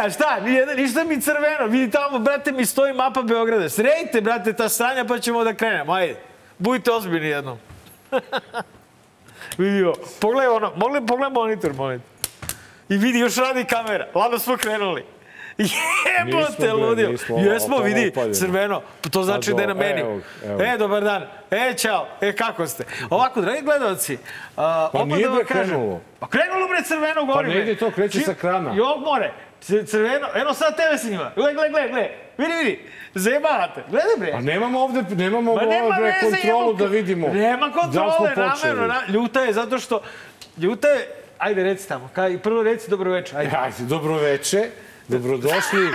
Čekaj, šta? Ništa mi crveno. Vidi tamo, brate, mi stoji mapa Beograda. Sredite, brate, ta stranja pa ćemo da krenemo. Ajde. Budite ozbiljni jednom. vidi ovo. Pogledaj ono. Mogli pogledaj monitor, molim. I vidi, još radi kamera. Lado smo krenuli. Jebote, ludio. Jesmo, opalo vidi, upaljeno. crveno. To znači A, da je na meni. evo, evo. E, dobar dan. E, čao. E, kako ste? Ovako, dragi gledalci, a, Pa opet da vam kažem- krenulo. Pa krenulo, bre, crveno gori, ne bre. ide to, kreće Čim- sa krana. Jo, more. Crveno, eno sad tebe snima. Gle, gle, gle, gle. Vidi, vidi. Zajebavate. Gledaj, bre. A nemamo ovde, nemamo Ma ovde nema bre, veze, kontrolu da vidimo. Nema Da kontrole, počeli. namerno. Na, ljuta je zato što... Ljuta je... Ajde, reci tamo. Kaj, prvo reci dobro večer. Ajde. Ajde, dobro veče, dobrodošli.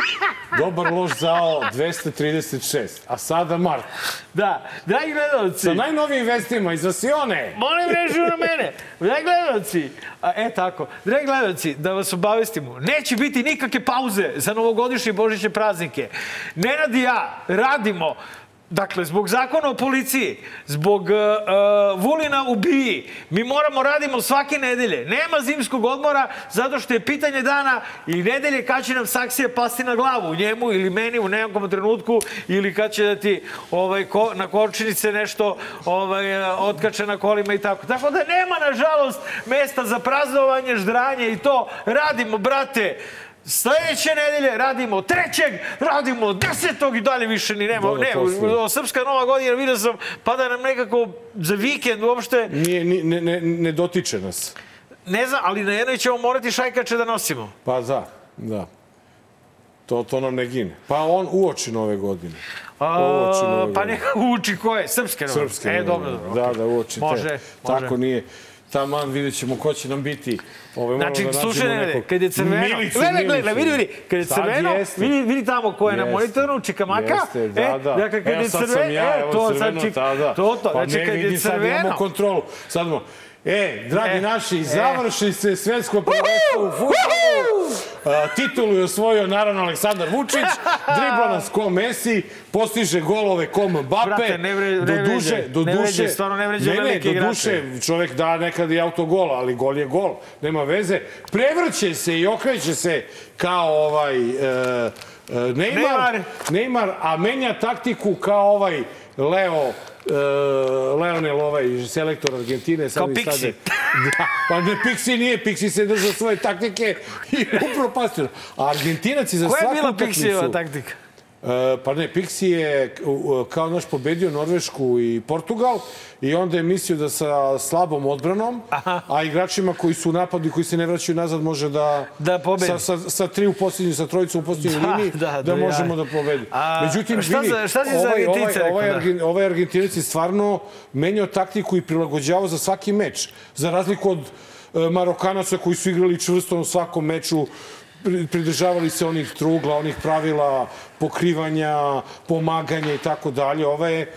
Dobar loš zao 236. A sada Marko. Da, dragi gledalci. Sa najnovijim vestima iz Asione. Molim režiju na mene. Dragi gledalci, a, e tako, dragi gledalci, da vas obavestimo, neće biti nikakve pauze za novogodišnje i božićne praznike. Nenad i ja radimo Dakle, zbog zakona o policiji, zbog uh, uh, Vulina u BII, mi moramo radimo svake nedelje. Nema zimskog odmora zato što je pitanje dana i nedelje kad će nam saksija pasti na glavu, njemu ili meni u nekom trenutku ili kad će da ti ovaj, ko, na korčinice nešto ovaj, eh, otkače na kolima i tako. Tako da nema, nažalost, mesta za praznovanje, ždranje i to. Radimo, brate, Sledeće nedelje radimo trećeg, radimo desetog i dalje više ni nema. Da, da, Ne, posle. Srpska Nova godina, vidio sam, pada nam nekako za vikend uopšte, Nije, ni- ne, ne, ne dotiče nas. ne znam, ali na jednoj ćemo morati šajkače da nosimo. Pa da, da. To, to nam ne gine. Pa on uoči nove godine. A, Uoči nove pa neka uči ko je, Srpske Nove. Srpske E, nove dobro, godine. dobro. Da, da, uoči Može, te. može. Tako nije. Taman vidjet ćemo ko će nam biti. Ove, Znači, da slušaj, ne, nekog kad je crveno... Milicu, Gle, gle, gle, Milicu. vidi, vidi, kad je Sad crveno, vidi, vidi tamo ko je na Jeste. monitoru, čikamaka. Jeste, da, e, da. Dakle, kad Evo, je sad crveno, ja, e, evo, to crveno, sad čik, tada. to, to, Pa znači ne, kad vidi, je sad crveno, imamo kontrolu. Sad mo, E, dragi E, naši, e. završi se svetsko prvenstvo u futbolu. Titulu je osvojio naravno Aleksandar Vučić, dribla nas ko Messi, postiže golove ko Mbappe. Brate, ne vre- ne do duše, do ne duše, vređaj, stvarno ne vređaj ne, ne, do duše, čovek da nekad i autogol, ali gol je gol, nema veze. Prevrće se i okreće se kao ovaj e, e, Neymar, Neymar. A menja taktiku kao ovaj Leo Uh, Leonel, ovaj selektor Argentine. Sad Kao mi Pixi. stade- Da, pa ne, Pixi nije, Pixi se držao svoje taktike i upropastio. A Argentinac je za Koja je svaku bila. Pixijeva taktika? E, pa ne, Pixi je kao naš pobedio Norvešku i Portugal i onda je mislio da sa slabom odbranom, Aha. a igračima koji su u napadu i koji se ne vraćaju nazad može da... Da pobedi. Sa, sa, sa tri u posljednju, sa trojicom u posljednjoj Da, liniji, da, da, da, možemo ja. da pobedi. A Međutim, šta vidi, za- šta si za ovaj, ovaj, ovaj, da? Ovaj Argentinac je stvarno menjao taktiku i prilagođavao za svaki meč. Za razliku od e, Marokanaca koji su igrali čvrsto u svakom meču, pridržavali se onih trugla, onih pravila pokrivanja, pomaganja i tako dalje. Ova je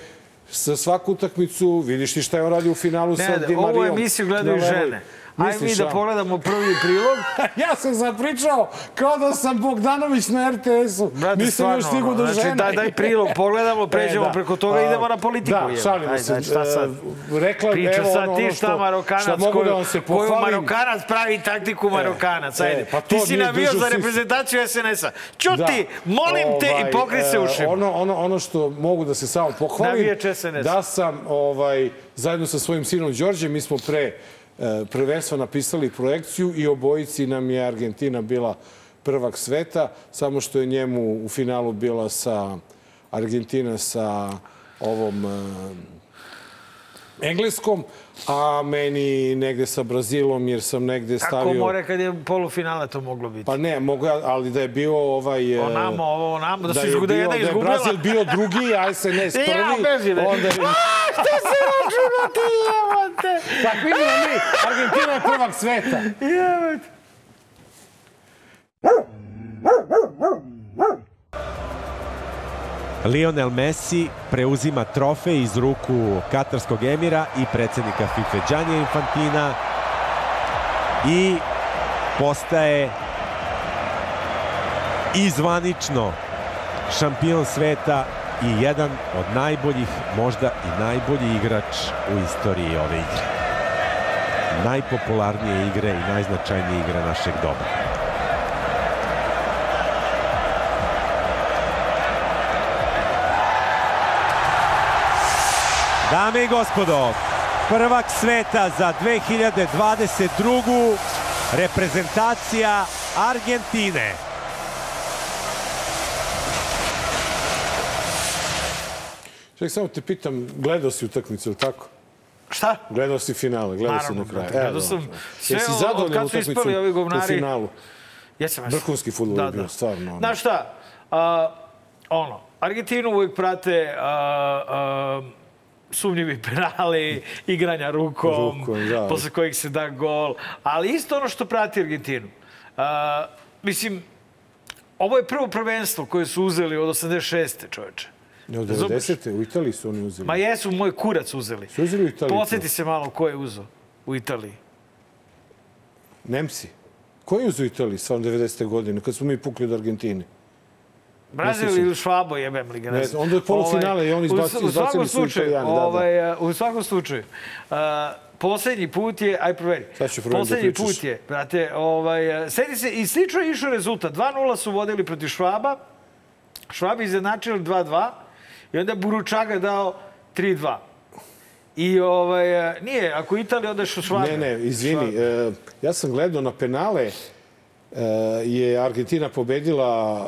sa svaku utakmicu, vidiš ti šta je on radio u finalu sa Ne, Di ne, ovu Marijom. emisiju gledaju na levoj. žene. Ajde mi da pogledamo prvi prilog. ja sam sad pričao kao da sam Bogdanović na RTS-u. Nisam još stigao do znači, žene. daj, daj prilog, pogledamo, pređemo E, da. preko toga i idemo na politiku. Da, Ajde, se. ajde, šta sad? E, Rekla, Priča evo sad ono, ti šta Marokanac, što mogu koju, da se koju. Marokanac pravi taktiku Marokanac, e, ajde. pa ti si navio za reprezentaciju SNS-a. Čuti, Da. molim te i Ovaj, pokri se e, ušima. Ono, ono, ono što mogu da se samo pohvalim, da sam ovaj, zajedno sa svojim sinom Đorđem, mi smo pre e, prvenstva napisali projekciju i obojici nam je Argentina bila prvak sveta, samo što je njemu u finalu bila sa Argentina sa ovom e, Engleskom, a meni negde sa Brazilom, jer sam negde Kako stavio... more kad je polufinale to moglo biti? Pa ne, mogu ja, ali da je bio ovaj... e, Onamo, ovo, onamo, da, da su je, izgu- da je jedna da je izgubila. Brazil bio drugi, a SNS Ja, prvi. beži, ne. onda je... Šta se računa ti, jebote? Tako vidimo mi, Argentina je prvak sveta. Jebote. Lionel Messi preuzima trofej iz ruku katarskog emira i predsednika FIFA Đanja Infantina i postaje i zvanično šampion sveta i jedan od najboljih, možda i najbolji igrač u istoriji ove igre. Najpopularnije igre i najznačajnije igre našeg doba. Dame i gospodo, prvak sveta za 2022. reprezentacija Argentine. Ček, samo te pitam, gledao si utakmicu, ili tako? Šta? Gledao si finale, gledao si na kraju. gledao sam sve Jesi od- kad su ispali ovi govnari. u finalu? Jesam, jesam. Vrhunski fudbal je bio, stvarno, ono. Znaš šta? A, ono, Argentinu uvijek prate a, a, sumnjivi penali, igranja rukom, Rukom, da. posle kojih se da gol. Ali isto ono što prati Argentinu. A, mislim, ovo je prvo prvenstvo koje su uzeli od 86. čoveče. Ne, od Razumeš? 90. U Italiji su oni uzeli. Ma jesu, moj kurac uzeli. Su uzeli u Italiji? Podsjeti se malo ko je uzeo u Italiji. Nemci. Ko je uzeo Italiji stvarno 90. godine, kad smo mi pukli od Argentine? Brazil ili Švabo jebem li ga. Ne onda je polufinale i oni izbaci- u, u izbacili su slučaju, Italijane, da, da. ovaj, uh, u svakom slučaju, uh, poslednji put je, aj proveri, Sad ću proverim da poslednji pričaš. put je, brate, ovaj, uh, sedi se, i slično je išao rezultat. 2-0 su vodili protiv Švaba, Švabi izjednačili 2-2 i onda je Buručaga dao 3-2. I ovaj, nije, ako Italija odeš u Švabe. Ne, ne, izvini. E, ja sam gledao na penale e, je Argentina pobedila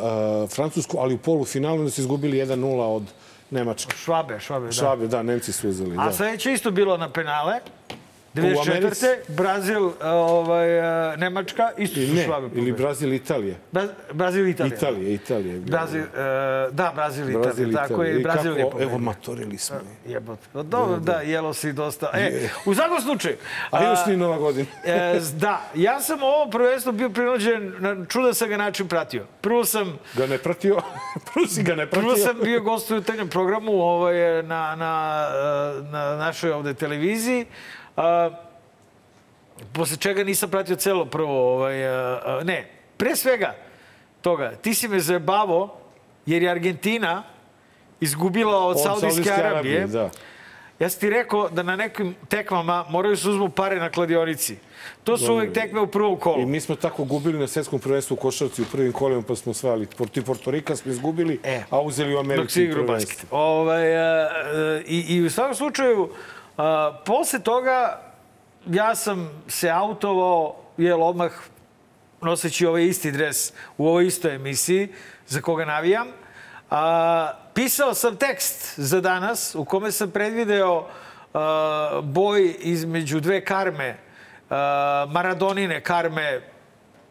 e, Francusku, ali u polufinalu onda su izgubili 1-0 od Nemačke. Švabe, Švabe, da. Šabe, da, Nemci su uzeli. A Da. sledeće isto bilo na penale. Americi? 94. Brazil, ovaj, eh, Nemačka, isto su Ne, švabe ili pobedili. Brazil, Italija. Bra- Brazil, Italija. Italija, Italija. je. Brazil, eh, da, Brazil, Italija. Brazil, Tako je, Italija. Brazil je pobedio. Evo, matorili smo. Jebote. Pa Dobro, da, jelo si dosta. E, u svakom slučaju. A još ni Nova godina. e, da, ja sam ovo prvenstvo bio prinuđen, na čudan sam ga način pratio. Prvo sam Ga ne pratio? Prvo si ga ne pratio? Prvo sam bio gost u jutarnjem programu ovaj, na, na, na našoj ovde televiziji. A, posle čega nisam pratio celo prvo. Ovaj, a, a, ne, pre svega toga, ti si me zajebavo jer je Argentina izgubila od, Od Saudijske Arabije. Da. Ja sam ti rekao da na nekim tekmama moraju se uzmu pare na kladionici. To su uvek tekme u prvom kolu. I mi smo tako gubili na svetskom prvenstvu u košarci u prvim kolima, pa smo osvajali. Protiv Portorika smo izgubili, E. a uzeli u Americi Dok si prvenstvo. basket. Ovaj, a, i, I u svakom slučaju, a, posle toga ja sam se autovao, jel, odmah noseći ovaj isti dres u ovoj istoj emisiji za koga navijam. A, pisao sam tekst za danas u kome sam predvideo a, boj između dve karme, a, Maradonine karme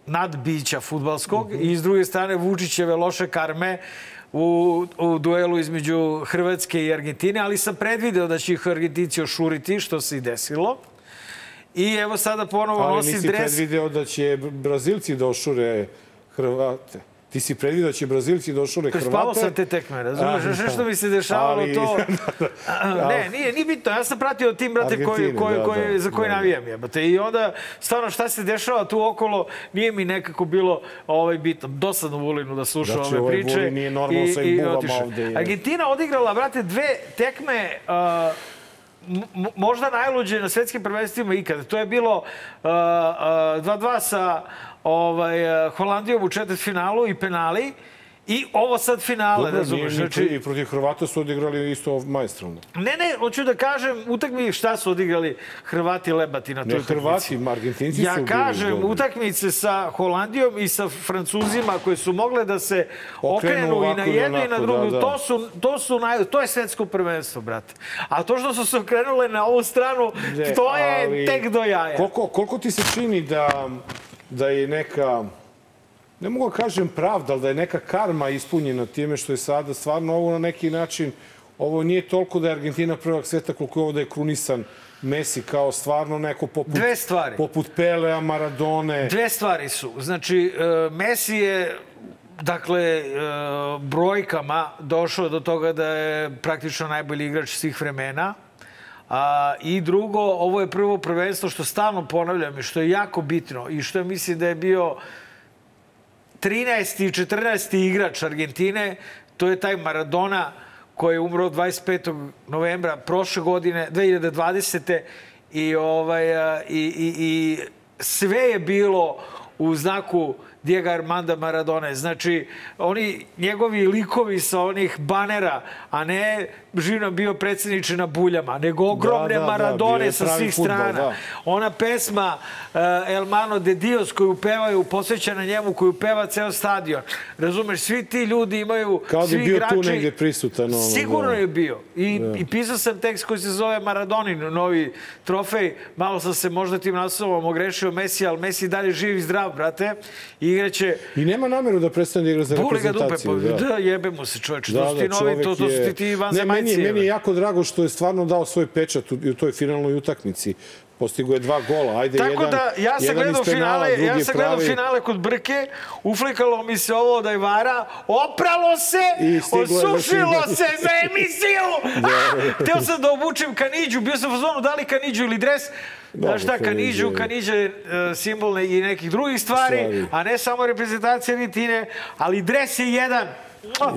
nadbića futbalskog i s druge strane Vučićeve loše karme u, u duelu između Hrvatske i Argentine, ali sam predvideo da će ih Argentinci ošuriti, što se i desilo. I evo sada ponovo Ali nisi dres. predvideo da će Brazilci da ošure Hrvate. Ti si predvideo da će Brazilci da ošure Hrvate. Spavao sam te tekme, razumeš? Sve što mi se dešavalo, Ali- to... ne, nije, nije bitno. Ja sam pratio tim, brate, koji, koji, da, koji, da, za koji da. navijam, jebate. I onda, stvarno, šta se dešava tu okolo, nije mi nekako bilo ovaj, bitno. Dosadno Vulinu da sluša Znači, ove ovaj priče. Vulin nije normalno sa im buvama ovde, je. Argentina odigrala, brate, dve tekme... Uh, možda najluđe na svetskim prvenstvima ikada. To je bilo uh, uh, 2-2 sa ovaj, uh, Holandijom u četvrtfinalu i penali. I ovo sad finale, Dobro, razumeš? nije, Znači, I protiv Hrvata su odigrali isto majstralno. ne, ne, hoću da kažem, utakmi šta su odigrali Hrvati lebati na toj Ne utakmici. Hrvati, Argentinci su Ja kažem, dobri. utakmice sa Holandijom i sa Francuzima koje su mogle da se Okrenu okrenu, i na ovako i jednu i na onako, drugu, da, da. to su, to su naj, to je svetsko prvenstvo, brate. A to što su se okrenule na ovu stranu, Ne, to je ali tek do jaja. Koliko, koliko ti se čini da, da je neka, ne mogu da kažem pravda, ali da je neka karma ispunjena time što je sada stvarno ovo na neki način, ovo nije toliko da je Argentina prvak sveta koliko je ovo da je krunisan Messi kao stvarno neko poput, Dve stvari. poput Pelea, Maradone. Dve stvari su. Znači, e, Messi je dakle, e, brojkama došao do toga da je praktično najbolji igrač svih vremena. A, I drugo, ovo je prvo prvenstvo što stalno ponavljam i što je jako bitno i što mislim da je bio 13. i 14. igrač Argentine, to je taj Maradona koji je umro 25. novembra prošle godine, 2020. I, ovaj, i, i, i sve je bilo u znaku Diego Armanda Maradone. Znači, oni, njegovi likovi sa onih banera, a ne živ nam bio predsjedniče na buljama, nego ogromne Da, da, da, Maradone je sa svih fudbal, strana. da. Ona pesma uh, El Mano de Dios koju pevaju, posvećena njemu, koju peva ceo stadion. Razumeš, svi ti ljudi imaju, Kao da svi je bio tu igrači, negde prisutan, ono, Sigurno da. je bio. I, I pisao sam tekst koji se zove Maradonin, novi trofej. Malo sam se možda tim naslovom ogrešio Messi, ali Messi je dalje živ i zdrav, brate. I igraće I nema nameru da prestane da igra za ga dupe, reprezentaciju. pa da. jebe mu se čoveče. to su ti novi, to, to su ti, ti Ne, meni, vanzemaljci. meni je jako drago što je stvarno dao svoj pečat u, u toj finalnoj utakmici. Postigo je dva gola. Ajde, Tako jedan, da, ja sam gledao penala, finale, ja sam gledao pravi. finale kod Brke, uflikalo mi se ovo da je vara, opralo se, osušilo se za emisiju. Teo sam da obučem kaniđu, bio sam u fazonu da li kaniđu ili dres. Znaš šta, kaniđu, Kaniđa kaniđa je e, simbol i nekih drugih stvari, Stvari. a ne samo reprezentacija Vitine, ali dres je jedan.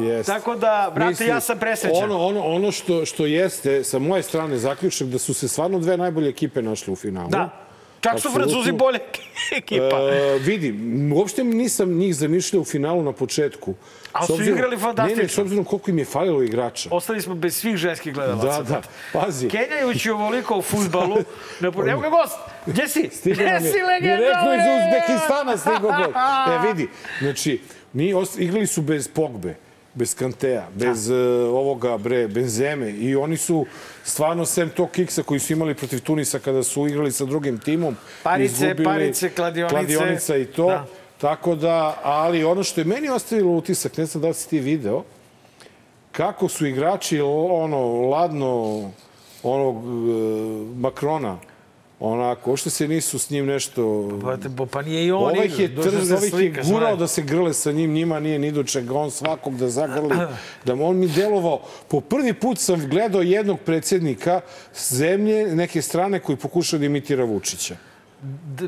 Jeste. Tako da, brate, Mislim, ja sam presrećan. Ono, ono, ono što, što jeste, sa moje strane, zaključak da su se stvarno dve najbolje ekipe našle u finalu. Da. Čak su. Francuzi bolje ekipa. E, vidi, uopšte nisam njih zamišljao u finalu na početku. A S su obzirom- igrali fantastično. Ne, ne, s obzirom koliko im je falilo igrača. Ostali smo bez svih ženskih gledalaca. Da, da, pazi. Kenjajući ovoliko u futbalu, ne, evo ga gost, gdje si? Gdje je si legenda? Direktno iz? Uzbekistana stigao gol. E, vidi, znači, mi ost- igrali su bez Pogbe, bez Kantea, bez uh, ovoga, bre, Benzeme i oni su stvarno, sem tog kiksa koji su imali protiv Tunisa kada su igrali sa drugim timom, Parice, izgubili parice, kladionice. kladionica i to. Da. Tako da, ali ono što je meni ostavilo utisak, ne znam da li si ti video, kako su igrači ono ladno onog e, Makrona onako, uopšte se nisu s njim nešto... Brate, bo, pa nije i on Ovaj je, trz, ovaj je gurao da se grle sa njim, njima nije ni do čega, on svakog da zagrli, da on mi delovao. Po prvi put sam gledao jednog predsjednika zemlje, neke strane koji pokušao da imitira Vučića.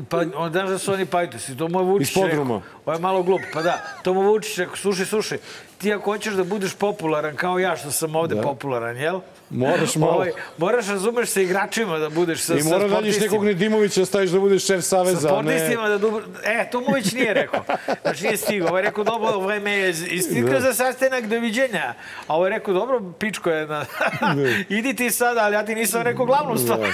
Pa, on, znaš da su oni pajtosi, to mu je Vučić Iz podruma. rekao. Ovo je malo glup, pa da, to mu Vučić rekao, slušaj, slušaj, ti ako hoćeš da budeš popularan kao ja što sam ovde Da. popularan, jel? Moraš malo. Ovaj, moraš razumeš sa igračima da budeš sa, I sa mora da nađeš sportistima. nekog Nedimovića da staviš da budeš šef Sa saveza, a ne... sportistima da dobro... E, to mu već nije rekao. Znači nije stigao. Ovo je rekao, dobro, vreme je istikao Da. za sastanak, doviđenja. A ovo je rekao, dobro, pičko je. Na... Idi ti sada, ali ja ti nisam rekao glavnu stvar.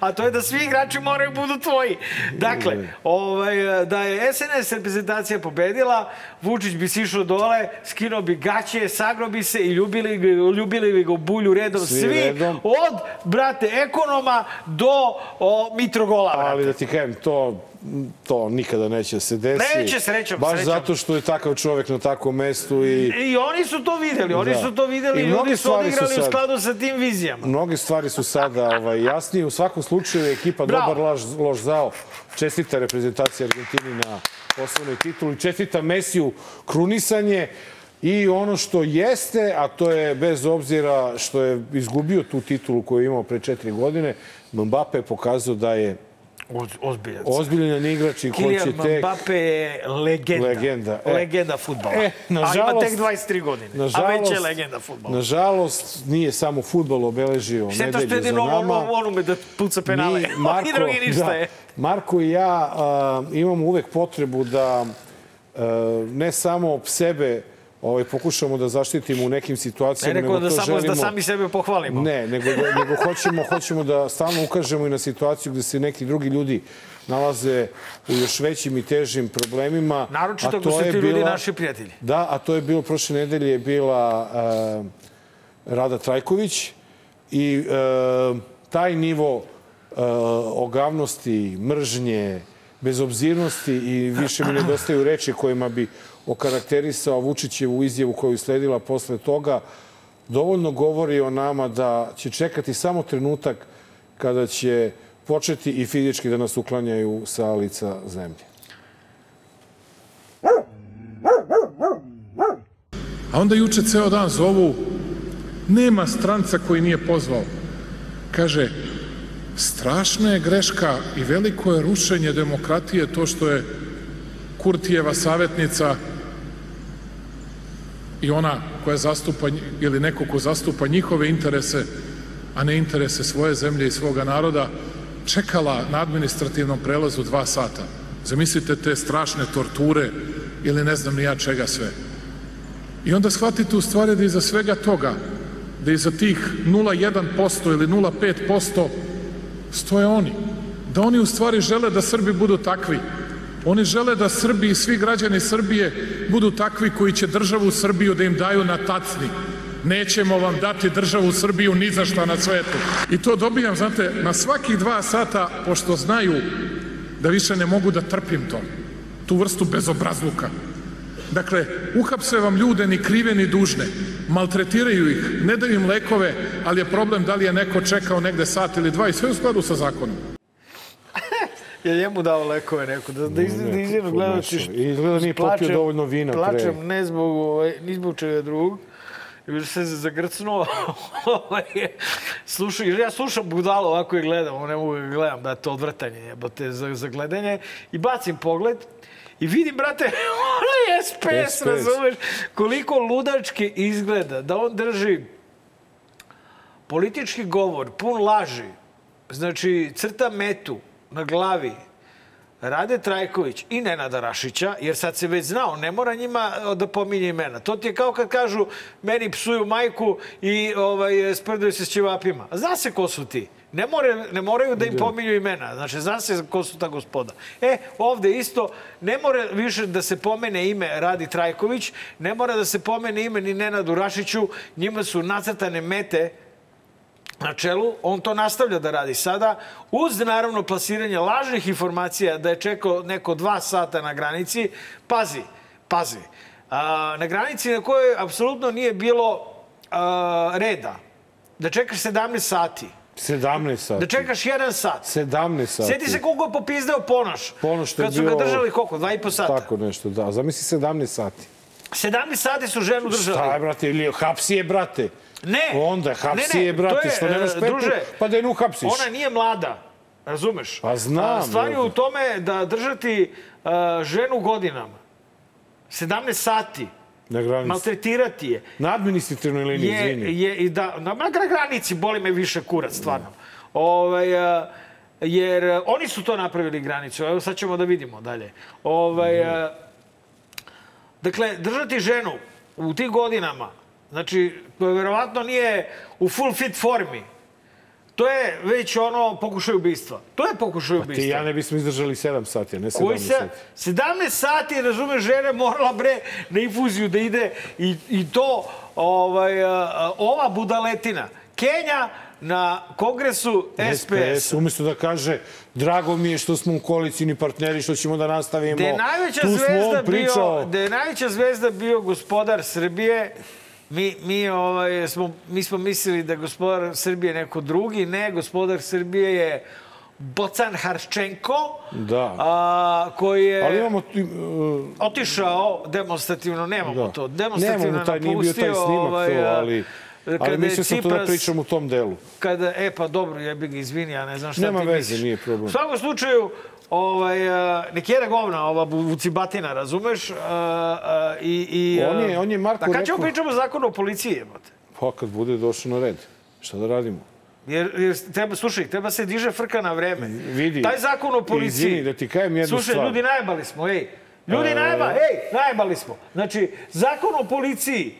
A to je da svi igrači moraju budu tvoji. Dakle, ovaj, da je SNS reprezentacija pobedila, Vučić bi sišao dole, skinuo bi gaće, sagro bi se i ljubili, ljubili bi ga u bulju redom Svi svi, redom. od, brate, ekonoma do o, Mitrogola, brate. Ali da ti kažem, to, to nikada neće se desi. Neće, srećom, Baš srećom. zato što je takav čovek na takvom mestu i I oni su to videli, oni Da. su to videli I i ljudi su stvari su odigrali u sad- skladu sa tim vizijama. mnoge stvari su sada ovaj, jasnije. U svakom slučaju je ekipa Bravo. dobar laž, loš zao. Čestita reprezentacija Argentini na osnovnoj tituli. Čestita Mesiju krunisanje. I ono što jeste, a to je bez obzira što je izgubio tu titulu koju je imao pre četiri godine, Mbappe je pokazao da je Oz, ozbiljac. ozbiljan igrač i ko Kylian će tek... Mbappe je legenda. Legenda, e. Legenda futbala. E, A ima nažalost- tek 23 godine. A već je legenda futbala. Nažalost, nije samo futbol obeležio Šteta što nedelju za nama. ono, onume da puca penale. Mi, Oni drugi ništa da, je. Marko i ja a, imamo uvek potrebu da a, ne samo sebe ovaj, pokušamo da zaštitimo u nekim Ne situacijama, rekao nego da samo želimo... da sami sebe pohvalimo. Ne, nego, da- nego hoćemo, hoćemo da stalno ukažemo i na situaciju gde se neki drugi ljudi nalaze u još većim i težim problemima. Naročito ako to su ti ljudi bila- naši prijatelji. Da, a to je bilo prošle nedelje je bila uh, Rada Trajković i uh, taj nivo uh, ogavnosti, mržnje, bezobzirnosti i više mi nedostaju reči kojima bi okarakterisao Vučićevu izjavu koju je sledila posle toga, dovoljno govori o nama da će čekati samo trenutak kada će početi i fizički da nas uklanjaju sa lica zemlje. A onda juče ceo dan zovu, nema stranca koji nije pozvao. Kaže, strašna je greška i veliko je rušenje demokratije to što je Kurtijeva savjetnica i ona koja zastupa, ili neko ko zastupa njihove interese, a ne interese svoje zemlje i svoga naroda, čekala na administrativnom prelazu dva sata. Zamislite te strašne torture ili ne znam ni ja čega sve. I onda shvatite u stvari da iza svega toga, da iza tih 0,1% ili 0,5% stoje oni. Da oni u stvari žele da Srbi budu takvi. Oni žele da Srbi i svi građani Srbije budu takvi koji će državu Srbiju da im daju na tacni. Nećemo vam dati državu Srbiju ni za šta na svetu. I to dobijam, znate, na svakih dva sata, pošto znaju da više ne mogu da trpim to. Tu vrstu bezobrazluka. Dakle, uhapse vam ljude ni krive ni dužne, maltretiraju ih, ne daju im lekove, ali je problem da li je neko čekao negde sat ili dva i sve u skladu sa zakonom. Je njemu dao lekove neko, da, da, iz, da izvinu gledalci što... Izgleda nije popio dovoljno vina pre. Plačem ne zbog, ovaj, ni zbog čega drugog. Još se zagrcnuo. ovaj, slušaj, jer ja slušam budalo ovako i gledam, ne mogu da gledam, da je to odvrtanje, jebote, za, za gledanje. I bacim pogled i vidim, brate, onaj SPS, SPS. razumeš, koliko ludački izgleda, da on drži politički govor, pun laži, znači crta metu na glavi, Rade Trajković i Nenada Rašića, jer sad se već znao, ne mora njima da pominje imena. To ti je kao kad kažu meni psuju majku i ovaj, sprdaju se s ćevapima. Zna se ko su ti. Ne, more, ne moraju da im pominju imena. Znači, zna se ko su ta gospoda. E, ovde isto, ne mora više da se pomene ime Radi Trajković, ne mora da se pomene ime ni Nenadu Rašiću, njima su nacrtane mete na čelu, on to nastavlja da radi sada, uz naravno plasiranje lažnih informacija da je čekao neko dva sata na granici. Pazi, pazi, a, na granici na kojoj apsolutno nije bilo a, reda, da čekaš 17 sati, 17 sati. da čekaš jedan sat. 17 sati. Sjeti se koliko je popizdeo Ponoš. Ponoš što je Kad su bio- ga držali koliko? Dva i po sata. Tako nešto, da. Zamisli 17 sati. 17 sati su ženu držali. Šta je, brate? Ili hapsi je, brate. Ne. Onda, hapsi Ne, ne, je, brate. to je, što nemaš e, petu, druže, pa da je ne uhapsiš. Ona nije mlada, razumeš? Pa znam, A, Stvar je u tome da držati uh, ženu godinama, 17 sati, Na granici. maltretirati je, Na administrativnoj liniji, izvini. je, je i da, na, na granici boli me više kurac, stvarno. Ovaj, a, jer a, oni su to napravili granicu. Evo sad ćemo da vidimo dalje. Ovaj, a, dakle, držati ženu u tih godinama, znači, koja verovatno nije u full fit formi, to je već ono pokušaj ubistva. To je pokušaj Ti i ubistva. ja ne bismo izdržali 7 sati, a ne 17 Koji se, sati. 17 sati, razume, žena morala bre na infuziju da ide i, i to, ovaj, ova budaletina, Kenja na kongresu SPS. SPS, umesto da kaže drago mi je što smo u koalicijni partneri, što ćemo da nastavimo. Da je najveća zvezda pričao. bio, da je najveća zvezda bio gospodar Srbije, mi, mi, ovaj, smo, mi smo mislili da gospodar Srbije neko drugi, ne, gospodar Srbije je Bocan Harščenko, Da. a, koji je... Ali imamo... ti, uh, otišao demonstrativno, nemamo Da. to, demonstrativno Nemamo taj, nije bio taj napustio, snimak ovaj, to, ali... kada Ali mislio sam to da pričam u tom delu. Kada, e pa dobro, ja bih ga izvini, ja ne znam šta Nema ti veze, misliš. nije problem. U svakom slučaju, ovaj, a, nek jede govna ova bu- vucibatina, razumeš? A, a, i, i, On je- on je Marko A kad ćemo rekao- pričamo o zakonu o policiji, jebote? Pa kad bude došao na red, šta da radimo? Jer, jer treba, slušaj, treba se diže frka na vreme. Vidi, Taj zakon o policiji... izvini, da ti kažem jednu Slušaj, stvar. ljudi, najbali smo, ej. Ljudi, E. najba, ej, najbali smo. Znači, zakon o policiji,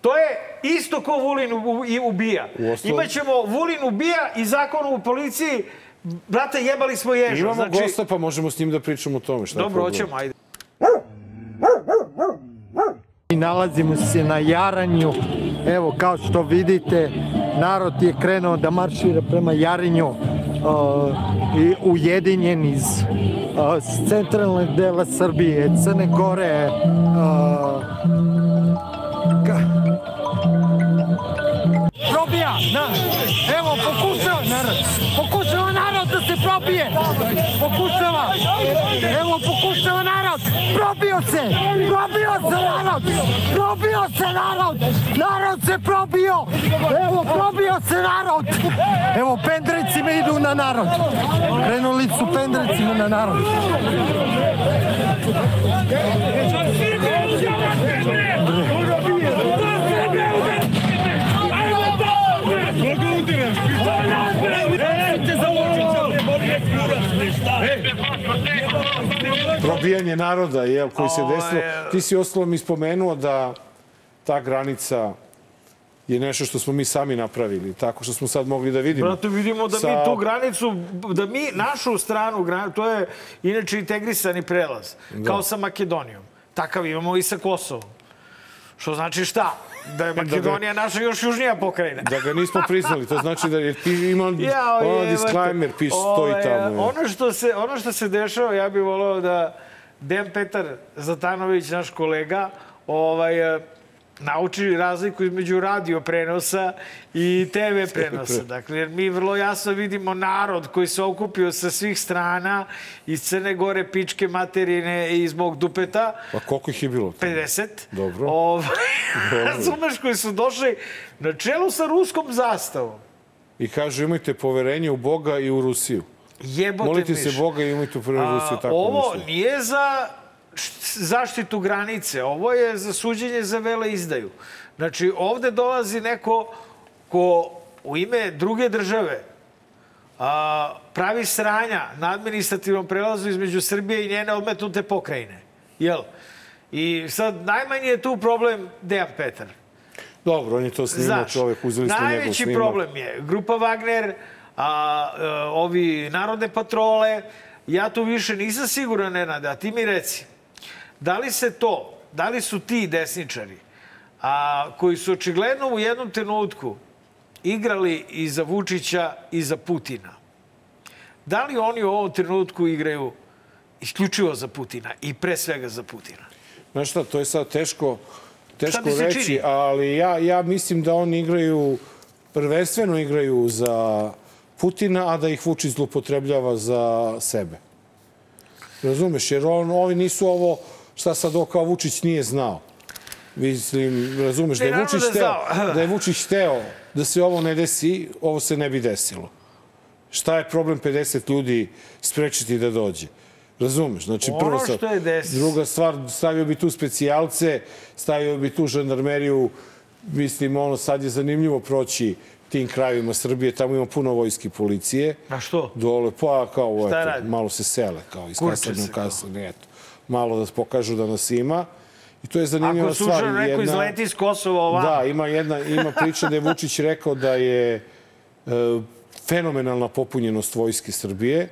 to je isto ko Vulin ubija. Uostalom- Imaćemo Vulin ubija i zakon o policiji, brate, jebali smo ježa. Imamo znači, gosta, pa možemo s njim da pričamo o tome. Šta je Dobro, hoćemo, ajde. I nalazimo se na Jaranju. Evo, kao što vidite, narod je krenuo da maršira prema Jarinju uh, i ujedinjen iz uh, s centralnog dela Srbije, Crne Gore, uh, ka- probija, na, evo pokušava probije, pokušava, evo pokušava narod, probio se, probio se narod, probio se narod, narod se probio, evo probio se narod, evo pendrecima idu na narod, krenuli su pendrecima na narod. Obijanje naroda, jel, koji se desilo. Ti si ostalom ispomenuo da ta granica je nešto što smo mi sami napravili, tako što smo sad mogli da vidimo. Brate, vidimo da mi Sa- tu granicu, da mi našu stranu, to je inače integrisani prelaz, kao sa Makedonijom. Takav imamo i sa Kosovom. Što znači šta? Da je Makedonija naša još južnija pokrajina. Da ga nismo priznali, to znači da je ti ima Jao, ono disclaimer, piše, stoji tamo. Ono što, se, ono što se dešava, ja bih volao da Dejan Petar Zatanović, naš kolega, ovaj, eh, nauči razliku između radio prenosa i TV prenosa. Dakle, jer mi vrlo jasno vidimo narod koji se okupio sa svih strana iz Crne Gore, Pičke, Materine i iz mog dupeta, Pa koliko ih je bilo? tamo? 50. Dobro. Ovaj, razumeš, koji su došli na čelu sa ruskom zastavom. I kažu imajte poverenje u Boga i u Rusiju. Jebote Molite miš. se Boga i imajte poverenje u Rusiju. Tako ovo nešto. nije za zaštitu granice, ovo je za suđenje za vele izdaju. Znači, ovde dolazi neko ko u ime druge države a, pravi sranja na administrativnom prelazu između Srbije i njene odmetnute pokrajine. Jel? I sad, najmanji je tu problem Dejan Petar. Dobro, on je to snimao Znaš, čovek, uzeli smo njegov najveći snimak. problem je grupa Wagner, a, a, ovi narodne patrole. Ja tu više nisam siguran, Nenade, a ti mi reci, da li se to, da li su ti desničari, a, koji su očigledno u jednom trenutku igrali i za Vučića i za Putina, da li oni u ovom trenutku igraju isključivo za Putina i pre svega za Putina? Znaš šta, to je sad teško, teško reći, čini? ali ja, ja mislim da oni igraju, prvenstveno igraju za Putina, a da ih Vučić zlupotrebljava za sebe. Razumeš, jer on, ovi nisu ovo, šta sad ovo kao Vučić nije znao. Mislim, razumeš, da je Vučić da znao. da je Vučić hteo da se ovo ne desi, ovo se ne bi desilo. Šta je problem 50 ljudi sprečiti da dođe? Razumeš? Znači, Ono prvo sa, što je des- druga stvar, stavio bi tu specijalce, stavio bi tu žandarmeriju, mislim, ono, sad je zanimljivo proći tim krajevima Srbije, tamo ima puno vojske policije. A što? Dole, pa kao, eto, malo se sele, kao iz kasarne u kasarne, eto. Malo da pokažu da nas ima. I to je zanimljiva Ako stvar. slučajno neko izleti iz Kosova ovamo, Da, ima jedna ima priča da je Vučić rekao da je e, fenomenalna popunjenost Vojske Srbije,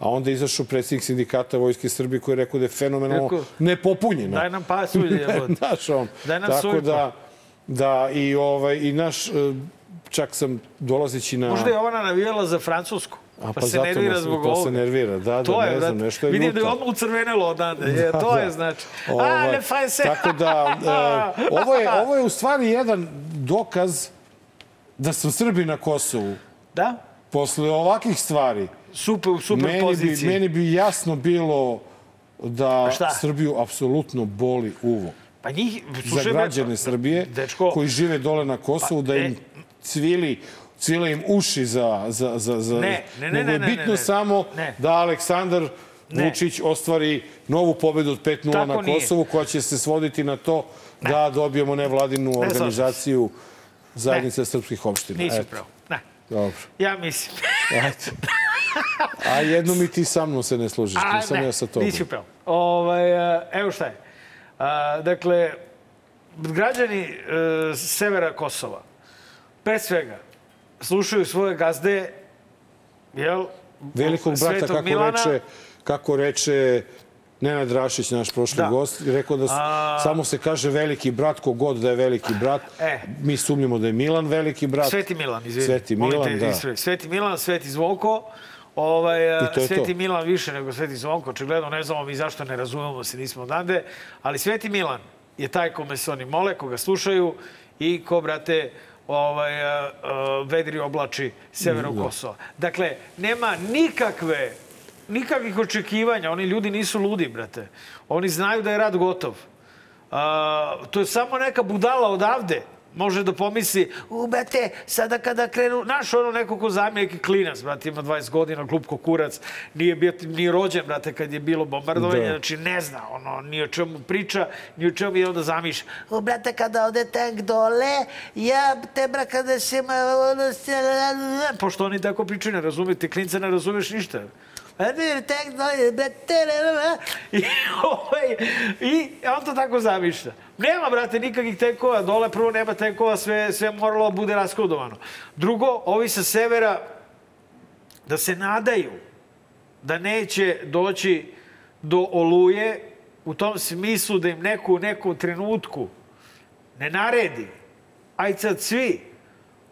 a onda je izašao predsjednik sindikata Vojske Srbije koji je rekao da je fenomenalno Rekao, nepopunjena. daj nam pasulje, jebote. Znaš, on. Daj nam Tako sojku. da, da i, ovaj, i naš, e, čak sam dolazeći na... Možda je ona navijala za Francusku. A, Pa, se zato nervira nas- zbog to se ovoga. nervira, da, To da, je, ne znam, nešto je Vidim da je odmah ucrvenelo odande. Je, to je znači. A, Ovaj, le faj se. Tako da, e, ovo, je, ovo je u stvari jedan dokaz da smo Srbi na Kosovu. Da? Posle ovakih stvari, Super, super meni bi, poziciji. meni bi jasno bilo da? Srbiju apsolutno boli uvo. Pa njih, Za građane Srbije dečko, koji žive dole na Kosovu, da Pa, im cvili cvile im uši za, za, za, za... Ne, ne, ne, je ne, ne, bitno samo Ne. da Aleksandar Ne. Vučić ostvari novu pobedu od 5-0 Tako na nije. Kosovu, koja će se svoditi na to da dobijemo nevladinu organizaciju zajednice srpskih opština. nisi pravo. Ne, Dobro. ja mislim. Ajde. A jednom i ti sa mnom se ne služiš, A, nisam ne, ja sa tobom. nisi pravo. Ovaj, a, evo šta je. A, dakle, građani e, severa Kosova, pre svega, slušaju svoje gazde, jel? Velikog brata, Svetog kako Milana. reče, kako reče Nenad Rašić, naš prošli Da. gost, rekao da su, A- samo se kaže veliki brat, kogod da je veliki brat. E. Mi sumnjamo da je Milan veliki brat. Sveti Milan, izvini. Sveti Milan, te, da. ispravi. Sveti Milan, Sveti Zvonko. Ovaj, Sveti to. Milan više nego Sveti Zvonko. Očigledno ne znamo mi zašto ne razumemo se, nismo odande. Ali Sveti Milan je taj kome se oni mole, koga slušaju i ko, brate, ovaj, a, a, vedri oblači severo Kosova. Dakle, nema nikakve nikakvih očekivanja. Oni ljudi nisu ludi, brate. Oni znaju da je rad gotov. A, to je samo neka budala odavde može da pomisli, u, brate, sada kada krenu, znaš, ono neko ko zamije neki klinac, brate, ima 20 godina, klupko kurac, nije bio ni rođen, brate, kad je bilo bombardovanje, Da. znači ne zna, ono, ni o čemu priča, ni o čemu i onda zamiš, U, brate, kada ode tank dole, ja te bra kada se... ma- ono se- pošto oni tako pričaju, ne razumete, klinca ne razumeš ništa. I, ovaj, I on to tako zamišlja. Nema, brate, nikakvih tenkova. Dole prvo nema tenkova, sve, sve moralo bude raskodovano. Drugo, ovi sa severa da se nadaju da neće doći do oluje u tom smislu da im neko u nekom trenutku ne naredi. Aj sad svi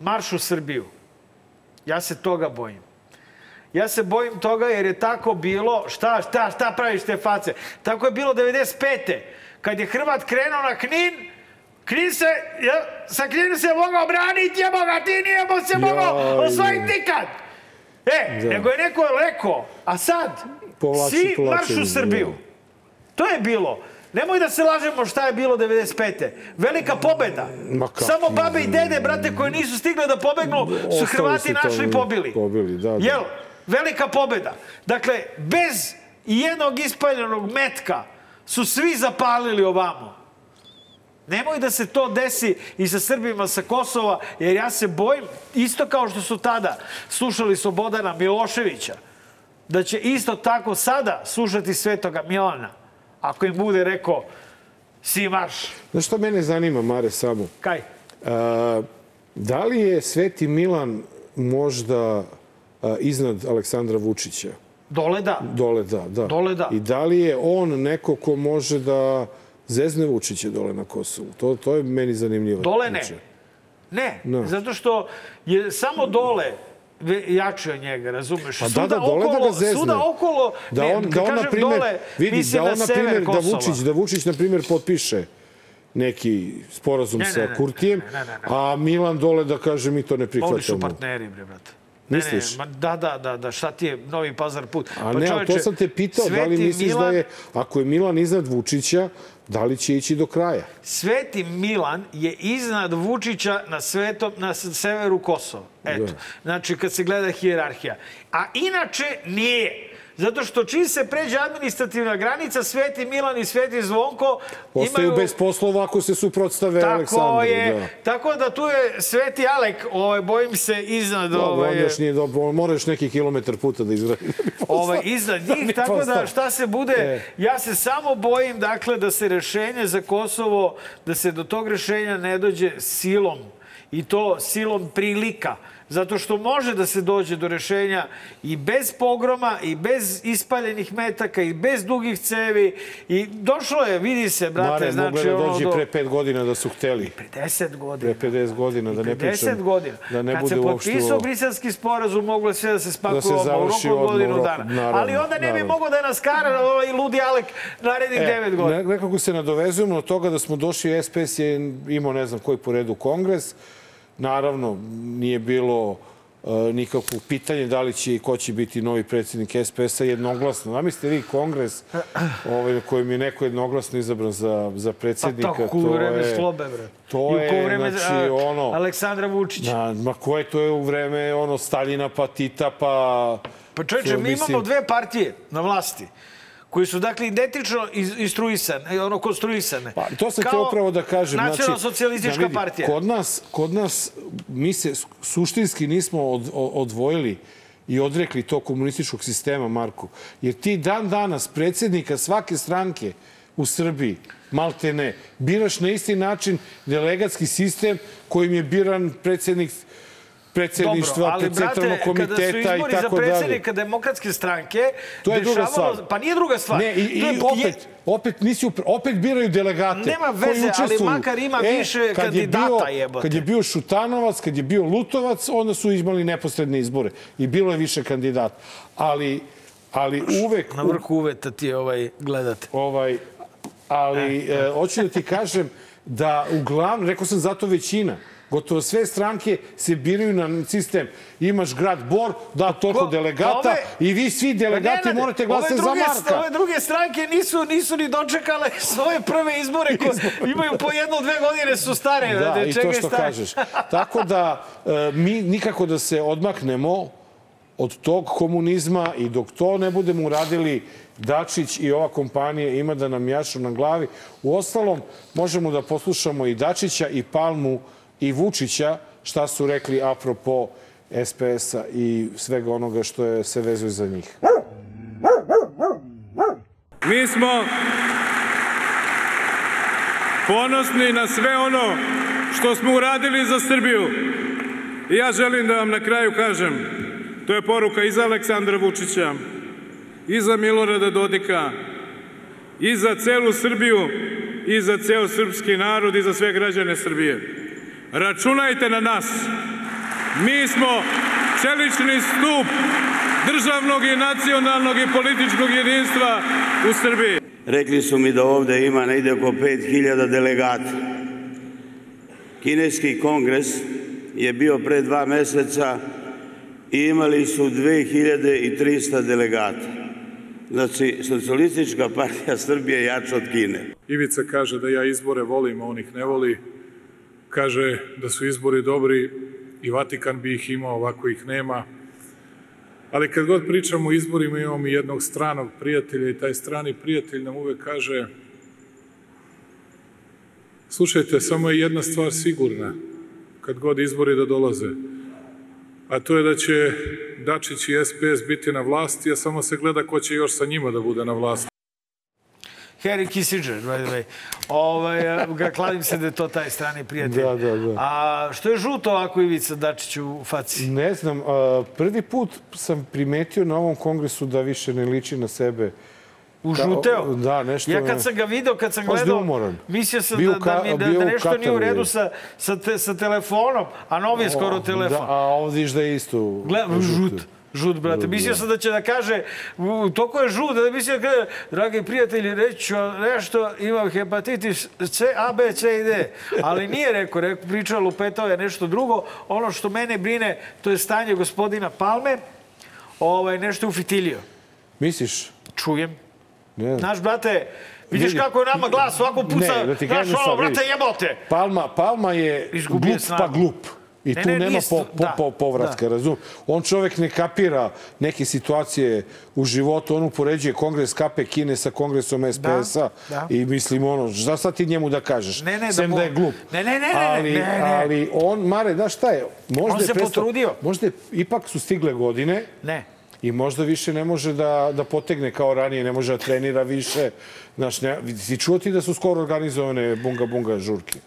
marš u Srbiju. Ja se toga bojim. Ja se bojim toga jer je tako bilo, šta, šta, šta praviš te face? Tako je bilo 95. Kad je Hrvat krenuo na Knin, Knin se, ja, sa Knin se mogao braniti, jebo ga, ti nije mo se mogao osvojiti nikad. E, Da. nego je neko rekao, a sad, Povlači, svi povlači, marš u Srbiju. da. To je bilo. Nemoj da se lažemo šta je bilo 95. Velika pobeda. Samo babe i dede, brate, koji nisu stigle da pobegnu, su Hrvati našli i i pobili. pobili, da, da. Jel? Velika pobeda. Dakle, bez jednog ispaljenog metka su svi zapalili ovamo. Nemoj da se to desi i sa Srbima sa Kosova, jer ja se bojim, isto kao što su tada slušali Slobodana Miloševića, da će isto tako sada slušati Svetoga Milana, ako im bude rekao si marš. Znaš šta mene zanima, Mare, samo? Kaj? A, da li je Sveti Milan možda iznad Aleksandra Vučića? Dole da. Dole da, da. Dole da. I da li je on neko ko može da zezne Vučića dole na Kosovu? To, to je meni zanimljivo. Dole ne. Ne, No. zato što je samo dole jači od njega, razumeš? Pa da, da, dole da okolo, ga zezne. Svuda okolo, Da ne, on, kad da on na kažem primjer, dole, vidi, mislim da on, na sever primjer, da. Vučić, da Vučić, na primjer, potpiše neki sporazum Ne, ne, sa ne, ne, Kurtijem, ne, ne, ne, ne. a Milan dole da kaže mi to ne Oni su prihvatamo. partneri, bre, brate. Misliš? Ne, ne, ma, da, da, da, da, šta ti je Novi Pazar put? A ne, ali to čoveče, sam te pitao, da li Sveti misliš Milan, da je, ako je Milan iznad Vučića, da li će ići do kraja? Sveti Milan je iznad Vučića na svetom, na severu Kosova. Eto. Da. Znači, kad se gleda hijerarhija. A inače nije. Zato što čim se pređe administrativna granica, Sveti Milan i Sveti Zvonko Ostaju imaju... bez poslova ako se suprotstave Tako Aleksandru. je. Da. Tako da tu je Sveti Alek, ovaj, bojim se, iznad... Dobro, ovaj, on još nije dobro, on mora još neki kilometar puta da izgradi. ovaj, iznad njih, Ni tako da šta se bude, E. ja se samo bojim dakle da se rešenje za Kosovo, da se do tog rešenja ne dođe silom i to silom prilika. Zato što može da se dođe do rešenja i bez pogroma, i bez ispaljenih metaka, i bez dugih cevi. I došlo je, vidi se, brate, Mare, znači... mogle da ono dođe do- pre pet godina da su hteli. 50 godina. Pre 50 godina, da ne 50 pričam. godina. Da ne Kad bude se potpisao ovo. briselski sporazum, moglo je sve da se spakuje Da se odmah u roku od godinu dana. naravno, Ali onda ne bi mogao da nas kara ovaj ludi Alek narednih 9 godina. E, Ne, nekako se nadovezujemo od toga da smo došli, SPS je imao ne znam koji po redu kongres. Naravno, nije bilo e, nikakvog pitanja da li će i ko će biti novi predsjednik SPS-a jednoglasno. Zamislite vi kongres ovaj, na kojem je neko jednoglasno izabran za, za Pa predsjednika. tako u vreme slobe, bre. To je, vreme znači, a, ono... Aleksandra Vučića. Na, ma koje to je u vreme ono Staljina pa Tita pa... Pa čovječe, mi imamo dve partije na vlasti koji su dakle identično instruisane, ono konstruisane. Pa, to sam htio upravo da kažem. Nacionalno znači, socijalistička da vidi, partija. Kod nas, kod nas, mi se suštinski nismo od, odvojili i odrekli to komunističkog sistema, Marko. Jer ti dan danas predsjednika svake stranke u Srbiji, malte ne, biraš na isti način delegatski sistem kojim je biran predsjednik predsjedništva, Dobro, ali, centralnog kada su komiteta i izbori za tako dalje. predsjednika demokratske stranke, To je druga stvar. Pa nije druga stvar. Ne, i, To je- i opet, opet, nisi, upra- opet biraju delegate Nema koji veze, ali makar ima više kad je kandidata, bio, jebote. Kad je bio Šutanovac, kad je bio Lutovac, onda su imali neposredne izbore. I bilo je više kandidata. Ali, ali uvek... Na vrhu uveta ti ovaj, gledate. Ovaj, ali e, hoću da ti kažem da uglavnom, rekao sam zato većina, gotovo sve stranke se biraju na sistem. Imaš grad Bor, da toliko Ko- delegata ove- i vi svi delegati Nenade, morate glasati za Marka. Ove druge stranke nisu, nisu ni dočekale svoje prve izbore koje imaju po jednu, dve godine su stare. Da, brate, i to što stare. kažeš. Tako da e, mi nikako da se odmaknemo od tog komunizma i dok to ne budemo uradili, Dačić i ova kompanija ima da nam jašu na glavi. U ostalom, možemo da poslušamo i Dačića i Palmu i Vučića šta su rekli apropo SPS-a i svega onoga što je, se vezuje za njih. Mi smo ponosni na sve ono što smo uradili za Srbiju. I ja želim da vam na kraju kažem, to je poruka i za Aleksandra Vučića, i za Milorada Dodika, i za celu Srbiju, i za ceo srpski narod, i za sve građane Srbije. Računajte na nas. Mi smo čelični stup državnog i nacionalnog i političkog jedinstva u Srbiji. Rekli su mi da ovde ima negde oko 5000 delegata. Kineski kongres je bio pre dva meseca i imali su 2300 delegata. Znači, socijalistička partija Srbije je jača od Kine. Ivica kaže da ja izbore volim, a on ih ne voli. Kaže da su izbori dobri i Vatikan bi ih imao, ovako ih nema. Ali kad god pričamo o izborima imamo i jednog stranog prijatelja i taj strani prijatelj nam uvek kaže slušajte, samo je jedna stvar sigurna kad god izbori da dolaze, a to je da će Dačić i SPS biti na vlasti, a samo se gleda ko će još sa njima da bude na vlasti. Harry Kissinger, by the way. Ovaj, ga kladim se da je to taj strani prijatelj. Da, da, da. A što je žuto ovako Ivica Dačić u faci? Ne znam, a, prvi put sam primetio na ovom kongresu da više ne liči na sebe. Užuteo? Da, nešto Ja kad sam ga video, kad sam gledao, mislio sam Bio da, da, mi, da, da nešto nije u redu sa, sa, te, sa telefonom, a novi je skoro telefon. Da, a ovdje viš da je isto. Gleda, žut. Žut, brate. Mislio sam da će da kaže, toliko je žut, da mislio da kaže, dragi prijatelji, reći ću nešto, imam hepatitis C, A, B, C i D. Ali nije rekao, rekao pričao, lupetao je nešto drugo. Ono što mene brine, to je stanje gospodina Palme, ovaj, nešto je ufitilio. Misliš? Čujem. Ne znam. Znaš, brate, vidiš Vidi. kako je nama glas ovako puca, Ne, da ti znaš, ono, brate, jebote. Palma, Palma je Izgubio glup snagu. pa glup. I Ne, tu ne, nema po, po, da, po, povratka, da. razum? On čovek ne kapira neke situacije u životu, on upoređuje kongres KP Kine sa kongresom SPS-a da. i mislim ono, šta sad ti njemu da kažeš? Ne, ne, da Sem da, mu- je glup. Ne, ne, ne, ne, ali, ne, ne. ali on, Mare, znaš šta je? Možda On je se potrudio. Možda je, ipak su stigle godine Ne. i možda više ne može da, da potegne kao ranije, ne može da trenira više. Znaš, ne, si čuo ti da su skoro organizovane bunga bunga žurke?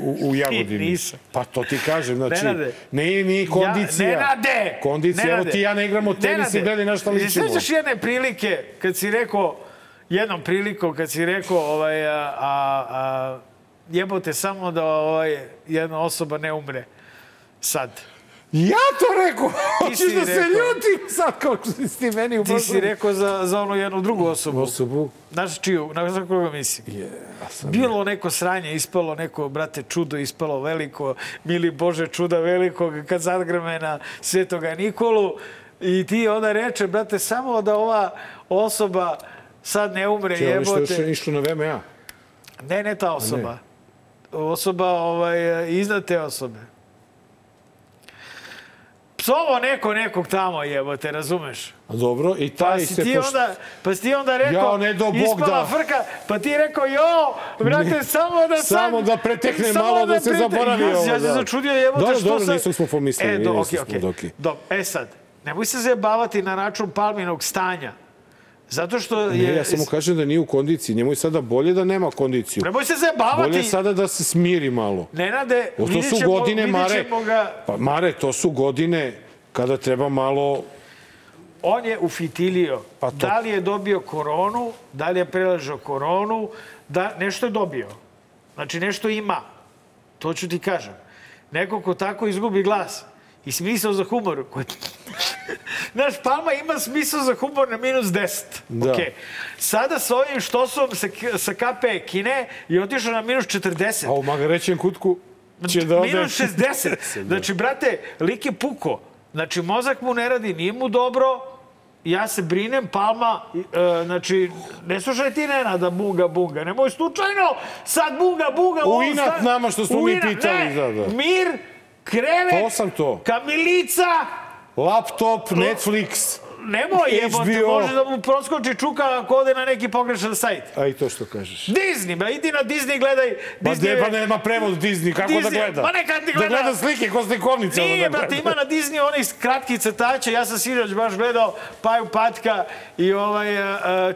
U, u, u Jagodini. Pa to ti kažem, znači, Nenade. ne ni kondicija. Ja, Nenade! Kondicija, evo Nenade. ti i ja ne igramo tenis i gledaj na šta ličimo. Sećaš jedne prilike kad si rekao, jednom prilikom kad si rekao, ovaj, a, a, a, jebote samo da ovaj, jedna osoba ne umre sad. Ja to rekao! Hoćeš da se ljutim sad kao što si ti meni u Ti si rekao za, za onu jednu drugu osobu. Osobu. Znaš čiju? Na za koga mislim? Je, ja sam... Bilo neko sranje, ispalo neko, brate, čudo ispalo veliko, mili Bože, čuda velikog, kad zadgrme na Svetoga Nikolu. I ti onda reče, brate, samo da ova osoba sad ne umre, Če, ovo što još jebote. išlo na VMA. Ne, ne ta osoba. Osoba ovaj, iznad te osobe. Psovo neko nekog tamo jebote, razumeš? Dobro, i taj Pa se... ti onda, pa si ti onda rekao, Jao, ne do Bog ispala da. frka, pa ti rekao, jo, brate, Ne. samo da sad... Samo da pretekne samo malo, da se prete- zaboravi ja, ovo, Ja se da. začudio, jebote, Dobro, što dobro, sad... nismo smo pomislili, E, do, smo, okej. okej. Do, e sad, nemoj se zajebavati na račun Palminog stanja. Zato što je... Ne, ja samo kažem da nije u kondiciji. Njemu je sada bolje da nema kondiciju. Nemoj se zajebavati. Bolje je sada da se smiri malo. Nenade, O, to vidjet su ćemo, godine, vidjet Mare. ga... Pa, Mare, to su godine kada treba malo... On je ufitilio. Pa to- Da li je dobio koronu, da li je preležao koronu, da nešto je dobio. Znači nešto ima. To ću ti kažem. Neko ko tako izgubi glas i smisao za humor. Znaš, Palma ima smisao za humor na minus 10. Da. Okej. Sada sa ovim štosom sa, sa KP Kine je otišao na minus 40. A u magarećem kutku će da ode... Minus 60. Znači, brate, lik je puko. Znači, mozak mu ne radi, nije mu dobro. Ja se brinem, Palma, e, znači, ne slušaj ti Nenada bunga bunga, nemoj slučajno sad bunga bunga. U inat nama što smo mi pitali, ne. da, da. Mir, krevet, To sam to. kamilica, Laptop, Netflix. Nemoj jebote, HBO. može da mu proskoči čuka ako ode na neki pogrešan sajt. A i to što kažeš. Disney, ba, idi na Disney, gledaj. Pa, Disney ne, je- pa nema prevod Disney, kako da Disney, gleda? pa neka ti Da gleda. gleda slike ko slikovnice. ono Nije, da brate, ima na Disney onih kratkih crtača, ja sam sinoć baš gledao Paju Patka i ovaj uh,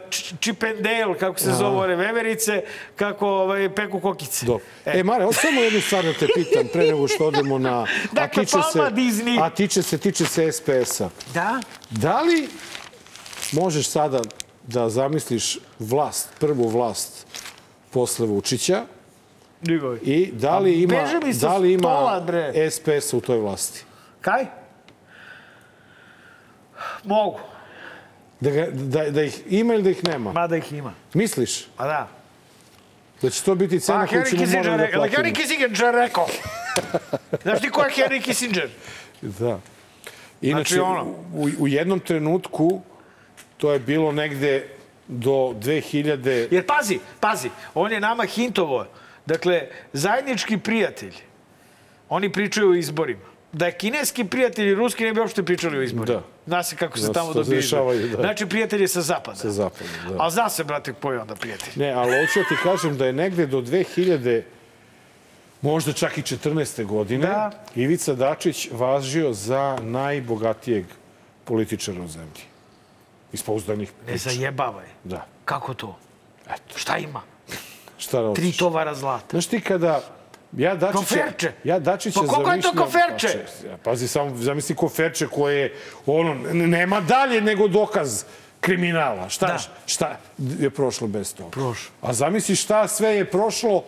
Č- Chip and Dale, kako se zove ove veverice, kako ovaj, peku kokice. Dobro. E, Mare, hoću samo jednu stvar da te pitam pre nego što odemo na... Dakle, Palma Disney. A tiče se, tiče se SPS-a. Da? Da li možeš sada da zamisliš vlast, prvu vlast posle Vučića Digovi. i da li ima, da li ima stola. SPS u toj vlasti? Kaj? Mogu, Da, ga, da, da ih ima ili da ih nema? mada ih ima. Misliš Pa da. da će to biti Pa, cena koju Henry ćemo morati da platimo? Henry Kissinger rekao. Znaš ti ko je Henry Kissinger? Da. Inače, Znači, ono- u, u jednom trenutku, to je bilo negde do 2000... Jer pazi, pazi, on je nama hintovo. Dakle, zajednički prijatelj, oni pričaju o izborima. Da je kineski prijatelj i ruski ne bi uopšte pričali o izborima. Da. Zna se kako se Da, tamo dobije izbor. da. Znači, prijatelj je sa zapada. Sa zapada, da. A zna se, brate, ko je onda prijatelj. Ne, ali hoću da ti kažem da je negde do 2000, možda čak i 14. godine, Da. Ivica Dačić važio za najbogatijeg političara u zemlji. Iz pouzdanih Ne priča. zajebavaj. Da. Kako to? Eto. Šta ima? Šta Tri hoćeš? tovara zlata. Znaš ti kada... Ja Dačića, Koferče. Ja Dačića Pa koliko je to koferče? Pa, pazi, samo zamisli koferče koje, ono, n- nema dalje nego dokaz kriminala. Šta, Da. šta je prošlo bez toga? Prošlo. A zamisli šta sve je prošlo,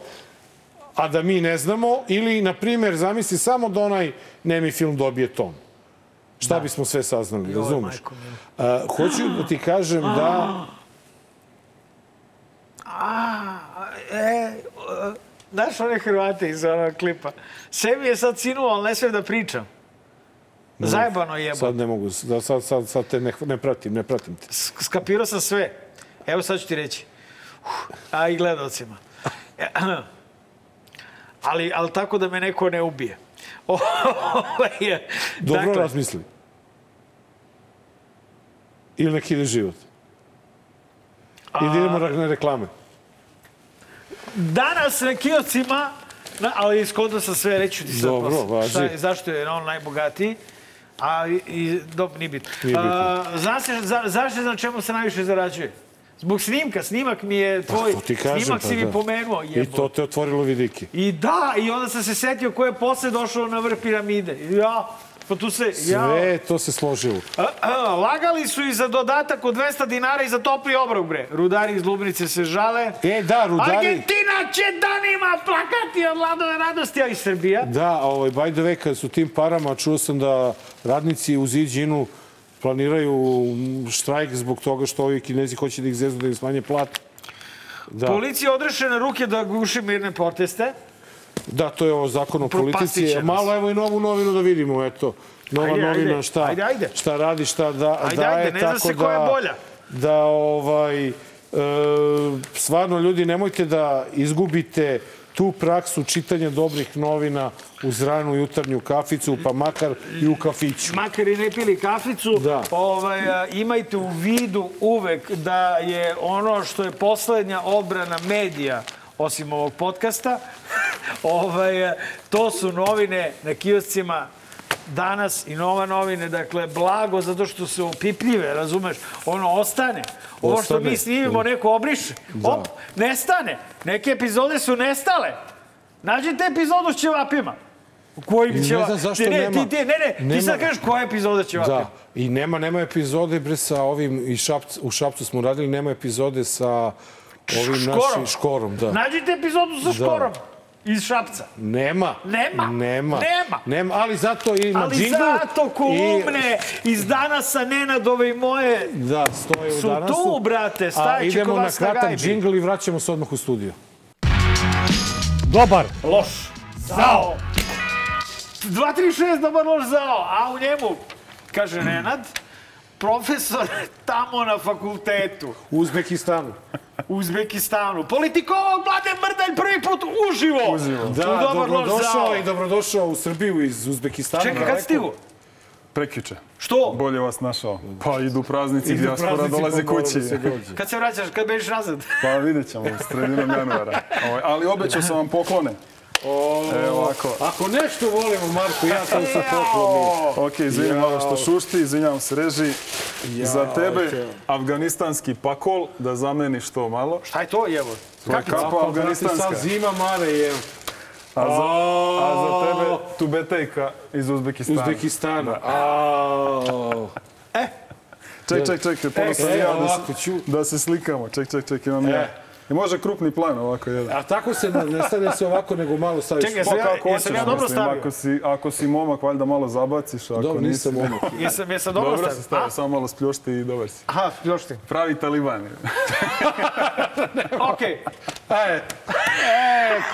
a da mi ne znamo, ili, na primjer, zamisli samo da onaj nemi film dobije ton. Šta bismo sve saznali, razumeš? majko mila. A, hoću da ti kažem da... A, e, e, znaš one Hrvate iz onog klipa? Sebi je sad sinuo, ali ne sve da pričam. Zajebano je jebo. Sad ne mogu, da, sad, sad, sad te ne, ne pratim, ne pratim te. Skapirao sam sve. Evo sad ću ti reći. Uf, A i gledalcima. Ali, ali tako da me neko ne ubije. Ovo je... Dobro dakle, razmisli. Ili neki ide život. I da idemo na reklame. Danas na kioscima, na, ali iskodno sam sve, reći ću ti sad Dobro, važi. Šta zašto je on najbogatiji? A i, i dobro, nije bitno. Nije bitno. A, znaš, za, znaš na čemu se najviše zarađuje? Zbog snimka, snimak mi je tvoj, to ti kažem, snimak pa si mi da. pomenuo, I jebo. to te otvorilo vidike. I da, i onda sam se setio ko je posle došao na vrh piramide. Ja, pa tu se, ja. Sve to se složilo. A, a, lagali su i za dodatak od 200 dinara i za topli obrok, bre. Rudari iz Lubnice se žale. E, da, rudari... Argentina će danima plakati od ladove radosti, a i Srbija. Da, ovaj, by the way, kada su tim parama, čuo sam da radnici u Ziđinu planiraju štrajk zbog toga što ovi kinezi hoće da ih zeznu da im smanje plate. Da, Policija odrešena ruke da guši mirne proteste. da, to je ovo zakon o politici. Malo evo i novu novinu da vidimo, eto. Nova Ajde, novina ajde. šta, Ajde, ajde. šta radi, šta da, Ajde, daje. ajde, ne zna se koja je da, bolja. Da, ovaj, e, stvarno, ljudi, nemojte da izgubite tu praksu čitanja dobrih novina uz ranu jutarnju kaficu, pa makar i u kafiću. Makar i ne pili kaficu, Da. ovaj, imajte u vidu uvek da je ono što je poslednja odbrana medija, osim ovog podcasta, ovaj, to su novine na kioscima danas i nova novine, dakle, blago zato što su opipljive, razumeš? Ono ostane. Ovo što mi snimimo, neko obriše. Op, nestane. Neke epizode su nestale. Nađite epizodu s ćevapima. U kojim Ne znam zašto ti, ne, nema. Ti, ti, ne, ne, ti Nema. sad kažeš koja epizoda ćevapima. Da, i nema, nema epizode bre sa ovim, i Šapc, u Šapcu smo radili, nema epizode sa ovim Škorom. našim škorom. Da. Nađite epizodu sa škorom iz Šapca. Nema. Nema. Nema. Nema. Nema, ali zato ima Ali džingl. zato kolumne iz danasa Nenadove i moje I, da, stoje u su danasu. tu, brate. A Stajeće idemo na na gajbi. džingl i vraćamo se odmah u studio. Dobar. Loš. Zao. 236, dobar loš zao. A u njemu, kaže Nenad, profesor tamo na fakultetu U Uzbekistanu. u Uzbekistanu. Politikolog Mladen Mrdalj prvi put uživo. Da, U dobar loš dobrodošao zao. i dobrodošao u Srbiju iz Uzbekistana. Čekaj, kad stigu? Prekjuče. Što? Bolje vas našao. Pa idu praznici, Idu dijaspora praznici, dolazi pa mora kući. da se. Kad se vraćaš, kad bežiš nazad? Pa vidjet ćemo, sredinom januara. Ovaj, Ali obećao sam vam poklone. Evo ovako. Ako nešto volimo, Marko, ja sam sa pokloni. Ok, izvinim malo što šušti, izvinjavam se reži. Za tebe okej. afganistanski pakol, da zameniš to malo. Šta je to, jevo? Kakica? kapa Sad afganistanska. zima, Mare, je A za, a za tebe tubetejka iz Uzbekistana. Uzbekistana. A, Ček, ček, ček, ponosno sam e, ja da, da se slikamo. Ček, ček, ček, imam ja. E. I može krupni plan ovako jedan. a tako se ne, ne stavlja se ovako, nego malo staviš. Čekaj, Pa jesam ja, kako jesam ja dobro mislim, stavio? ako si, ako si momak, valjda malo zabaciš, ako Dobro, nisi... nisam momak. Jesam, jesam dobro, Dobro stavio? se stavio, samo malo spljošti i dobar si. Aha, još ti. Pravi taliban. Okej. E, e,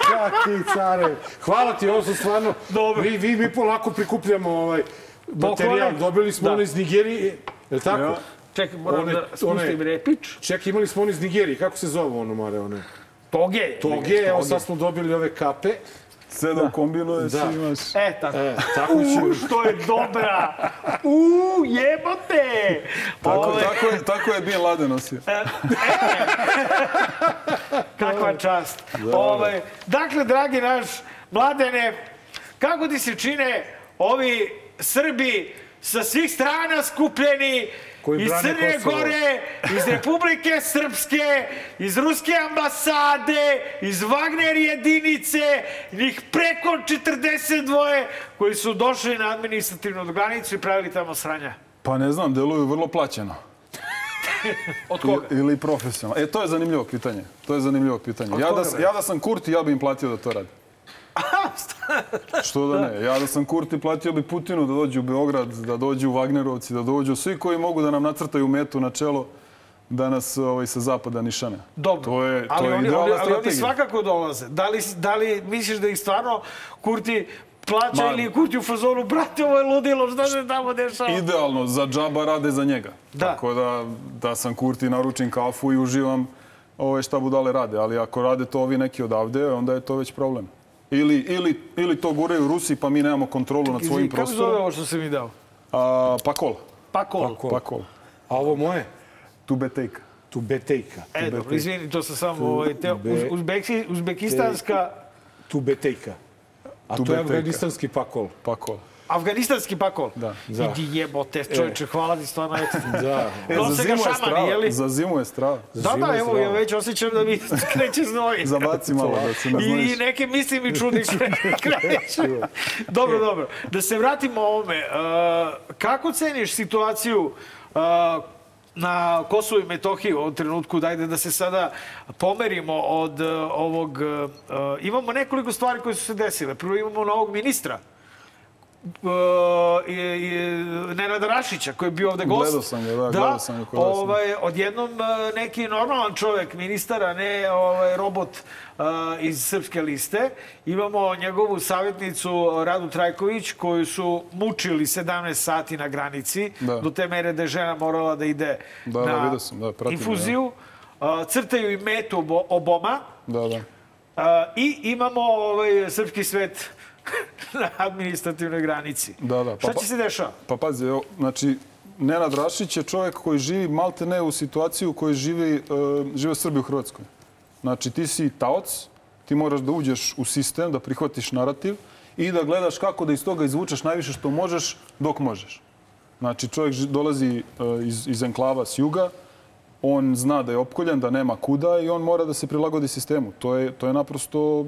kaki care. Hvala ti, ovo su stvarno... Dobro. Vi, vi, mi polako prikupljamo ovaj materijal. Dobili smo Da. ono iz Nigerije. Je li tako? Ja. Čekaj, moram One- da spustim one- repić. Ček, imali smo ono iz Nigerije. Kako se zove ono, Mare? One? Toge. Toge, evo sad smo dobili ove kape. Sve da kombinuješ Da. imaš... E, tako. E, tako U, ću. što je dobra! U, jebote! Tako, Ove, tako, je, tako je Bin Laden nosio. Kakva čast. Ove, dakle, dragi naš mladene, kako ti se čine ovi Srbi sa svih strana skupljeni Koji iz Crne Kosovo. Gore, iz Republike Srpske, iz Ruske ambasade, iz Wagner jedinice, njih preko 42 koji su došli na administrativnu granicu i pravili tamo sranja. Pa ne znam, deluju vrlo plaćeno. Od koga? I- Ili profesionalno. E, to je zanimljivo pitanje. To je zanimljivo pitanje. Ja da, ja da sam Kurti, ja bi im platio da to radi. Što da ne? Ja da sam Kurti, platio bi Putinu da dođe u Beograd, da dođu u Wagnerovci, da dođu svi koji mogu da nam nacrtaju metu na čelo da nas ovaj, sa zapada nišane. Dobro, To je, to ali, je oni, oni, ali oni svakako dolaze. Da li, da li misliš da ih stvarno Kurti plaća Ma- ili je Kurti u fazonu, brate, ovo je ludilo, šta se tamo dešava? Idealno, za džaba rade za njega. Da. Tako da, da sam Kurti, naručim kafu i uživam ove šta budale rade. Ali ako rade to ovi neki odavde, onda je to već problem. Ili, ili, ili to guraju Rusi pa mi nemamo kontrolu nad svojim Izvini, Kako zove prostorom. ovo što si mi dao? A, pakol. Pakol. Pakol. A ovo moje? Tu betejka. Tu betejka. E, dobro, izvini, to sam samo ovaj, te, be- uz, uzbeki, uzbekistanska, Tu betejka. A to je afganistanski pakol. Pakol. Afganistanski pakol. Da. Da. Idi jebote, čovječe, hvala ti stvarno ekstra. Da. E, za ga zimu je strava. je li? Za zimu je strava. Da, da, evo, ja već osjećam da mi kreće znoj. Zabaci malo da se naznojiš. I neke misli mi čudne kreću. dobro, dobro. Da se vratimo ovome. Uh, kako ceniš situaciju uh, na Kosovu i Metohiji u ovom trenutku? Dajde da se sada pomerimo od uh, ovog... Uh, imamo nekoliko stvari koje su se desile. Prvo imamo novog ministra. Uh, i, i, Nenada Rašića koji je bio ovde gost. Gledao sam ga, da, gledao sam ga ovaj, odjednom uh, neki normalan čovek, ministar, a ne ovaj, robot uh, iz Srpske liste. Imamo njegovu savjetnicu Radu Trajković koju su mučili 17 sati na granici Da. do te mere da je žena morala da ide Da, da, na vidio sam, da, pratim, infuziju. Uh, crtaju i metu obo, oboma. Da, da. Uh, I imamo ovaj, srpski svet na administrativnoj granici. Da, da, pa Šta pa- će se dešava? Pa pazi, evo, znači, Nenad Rašić je čovjek koji živi malte ne u situaciju u kojoj živi, uh, žive Srbi u Hrvatskoj. Znači, ti si taoc, ti moraš da uđeš u sistem, da prihvatiš narativ i da gledaš kako da iz toga izvučeš najviše što možeš dok možeš. Znači, čovjek dolazi uh, iz, iz enklava s juga, on zna da je opkoljen, da nema kuda i on mora da se prilagodi sistemu. To je, to je naprosto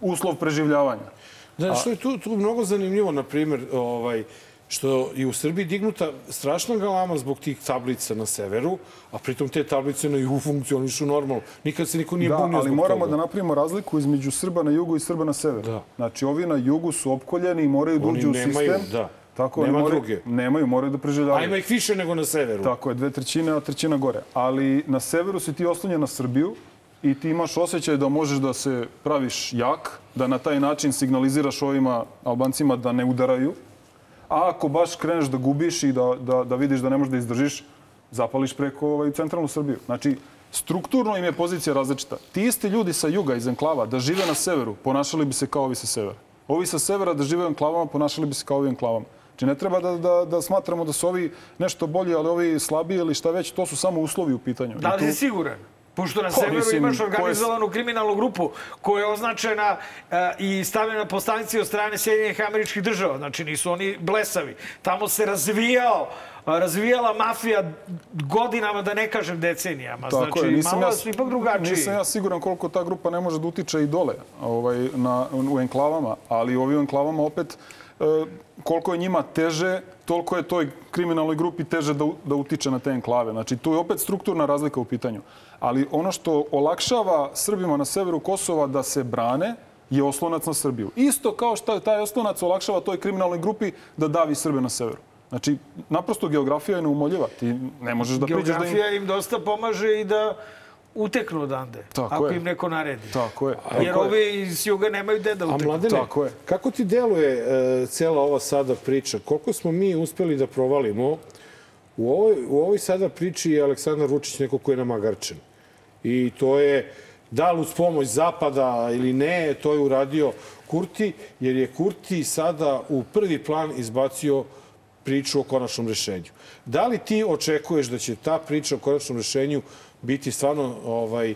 uslov preživljavanja. Da, što je tu, tu mnogo zanimljivo, na primjer, ovaj, što je u Srbiji dignuta strašna galama zbog tih tablica na severu, a pritom te tablice na jugu funkcionišu normalno. Nikad se niko nije Da, bunio ali moramo toga. da napravimo razliku između Srba na jugu i Srba na severu. Da. Znači, ovi na jugu su opkoljeni i moraju da uđu u nemaju, sistem. da. Tako, Nema moraju, druge. Nemaju, moraju da A preživljavaju. ima ih više nego na severu. Tako je, dve trećine, a trećina gore. Ali na severu si ti oslonjen na Srbiju i ti imaš osjećaj da možeš da se praviš jak, da na taj način signaliziraš ovima Albancima da ne udaraju. A ako baš kreneš da gubiš i da, da, da vidiš da ne možeš da izdržiš, zapališ preko ovaj, centralnu Srbiju. Znači, strukturno im je pozicija različita. Ti isti ljudi sa juga, iz enklava, da žive na severu, ponašali bi se kao ovi sa severa. Ovi sa severa da žive u enklavama, ponašali bi se kao ovi enklavama. Znači ne treba da, da, da smatramo da su ovi nešto bolji, ali ovi slabiji ili šta već, to su samo uslovi u pitanju. Da li tu- si siguran? Pošto na severu mislim, imaš organizovanu kriminalnu grupu koja je označena e, i stavljena po stanici od strane Sjedinjenih američkih država. Znači nisu oni blesavi. Tamo se razvijao razvijala mafija godinama, da ne kažem decenijama. Tako znači, je, nisam malo ja, su ipak drugačiji. Nisam ja siguran koliko ta grupa ne može da utiče i dole ovaj, na, u enklavama, ali ovi u enklavama opet e, koliko je njima teže, toliko je toj kriminalnoj grupi teže da, da utiče na te enklave. Znači, tu je opet strukturna razlika u pitanju. Ali ono što olakšava Srbima na severu Kosova da se brane je oslonac na Srbiju. Isto kao što taj oslonac olakšava toj kriminalnoj grupi da davi Srbe na severu. Znači, naprosto geografija je neumoljiva. Ti ne možeš da priđeš da im... Geografija im dosta pomaže i da uteknu odande, Tako ako je. im neko naredi. Tako je. Jer tako je. ovi iz juga nemaju gde da A uteknu. mladene, Tako je. kako ti deluje e, cela ova sada priča? Koliko smo mi uspeli da provalimo? U ovoj, u ovoj sada priči je Aleksandar Vučić neko ko je namagarčen. I to je, da li uz pomoć Zapada ili ne, to je uradio Kurti, jer je Kurti sada u prvi plan izbacio priču o konačnom rešenju. Da li ti očekuješ da će ta priča o konačnom rešenju biti stvarno ovaj, e,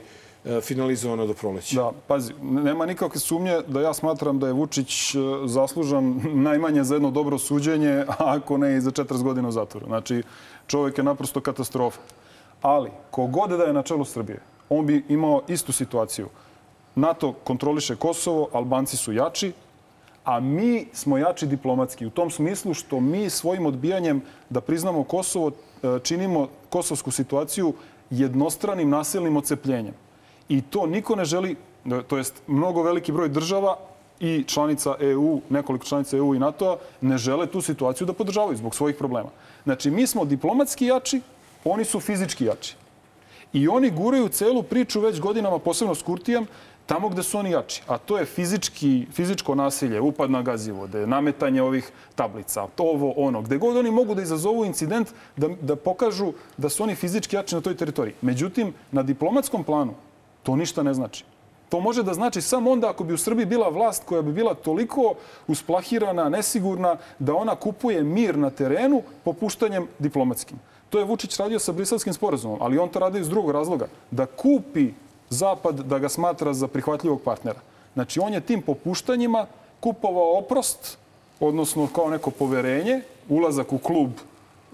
finalizovana do proleća? Da, pazi, nema nikakve sumnje da ja smatram da je Vučić e, zaslužan najmanje za jedno dobro suđenje, a ako ne i za 40 godina u zatvoru. Znači, čovjek je naprosto katastrofa. Ali, kogod da je na čelu Srbije, on bi imao istu situaciju. NATO kontroliše Kosovo, Albanci su jači, a mi smo jači diplomatski. U tom smislu što mi svojim odbijanjem da priznamo Kosovo e, činimo kosovsku situaciju jednostranim nasilnim ocepljenjem. I to niko ne želi, e, to jest mnogo veliki broj država i članica EU, nekoliko članica EU i NATO-a, ne žele tu situaciju da podržavaju zbog svojih problema. Znači, mi smo diplomatski jači, oni su fizički jači. I oni guraju celu priču već godinama, posebno s Kurtijem, tamo gde su oni jači. A to je fizički, fizičko nasilje, upad na gazivode, nametanje ovih tablica, ovo, ono. Gde god oni mogu da izazovu incident, da, da pokažu da su oni fizički jači na toj teritoriji. Međutim, na diplomatskom planu to ništa ne znači. To može da znači samo onda ako bi u Srbiji bila vlast koja bi bila toliko usplahirana, nesigurna, da ona kupuje mir na terenu popuštanjem diplomatskim. To je Vučić radio sa briselskim sporazumom, ali on to radi iz drugog razloga. Da kupi Zapad da ga smatra za prihvatljivog partnera. Znači, on je tim popuštanjima kupovao oprost, odnosno kao neko poverenje, ulazak u klub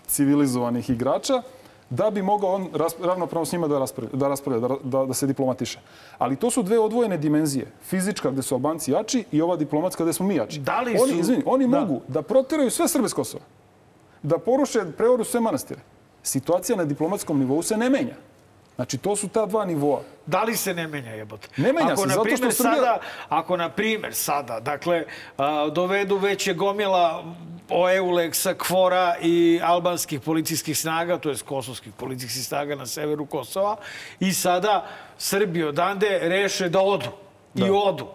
civilizovanih igrača, da bi mogao on ravnopravno s njima da raspravlja, da, raspravlja, da, da, da se diplomatiše. Ali to su dve odvojene dimenzije. Fizička gde su Albanci jači i ova diplomatska gde smo mi jači. Da li Oni, su- izvini, oni Da. mogu da proteraju sve Srbe s Kosova. Da poruše, preoru sve manastire. Situacija na diplomatskom nivou se ne menja. Znači, to su ta dva nivoa. Da li se ne menja jebote? Ne menja ako, se, na zato što Srbija- Sada, ako, na primer, sada, dakle, dovedu već je gomila Euleksa, Kvora i albanskih policijskih snaga, to je kosovskih policijskih snaga na severu Kosova, i sada Srbi odande reše da odu. I odu.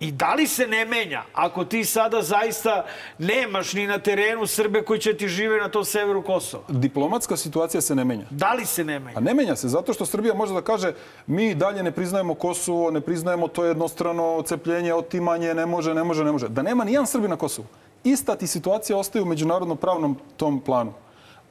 I da li se ne menja ako ti sada zaista nemaš ni na terenu Srbe koji će ti žive na tom severu Kosova? Diplomatska situacija se ne menja. Da li se ne menja? A ne menja se, zato što Srbija može da kaže mi dalje ne priznajemo Kosovo, ne priznajemo to jednostrano cepljenje, otimanje, ne može, ne može, ne može. Da nema ni jedan Srbi na Kosovu. Ista ti situacija ostaje u međunarodno pravnom tom planu.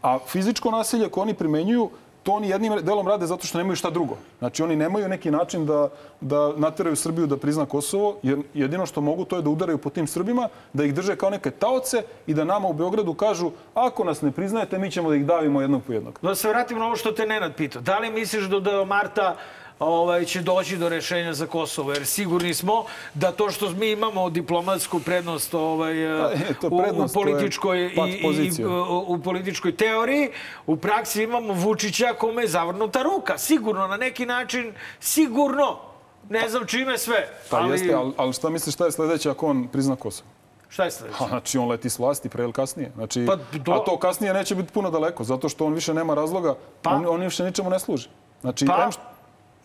A fizičko nasilje koje oni primenjuju, to oni jednim delom rade zato što nemaju šta drugo. Znači oni nemaju neki način da, da nateraju Srbiju da prizna Kosovo, jer jedino što mogu to je da udaraju po tim Srbima, da ih drže kao neke taoce i da nama u Beogradu kažu ako nas ne priznajete, mi ćemo da ih davimo jednog po jednog. Da se vratim na ovo što te Nenad pitao. Da li misliš da do marta ovaj, će doći do rešenja za Kosovo? Jer sigurni smo da to što mi imamo diplomatsku prednost ovaj, Pa, to je u, u, prednost, političkoj, i, i, u, političkoj teoriji, u praksi imamo Vučića kome je zavrnuta ruka. Sigurno, na neki način, sigurno. Ne znam čime sve. Pa jeste, ali, ali šta misliš šta je sledeće ako on prizna Kosovo? Šta je sledeće? Pa, znači, on leti s vlasti pre ili kasnije. Znači, Pa, do- A to kasnije neće biti puno daleko, zato što on više nema razloga, Pa- on, on više ničemu ne služi. Znači, Pa, što-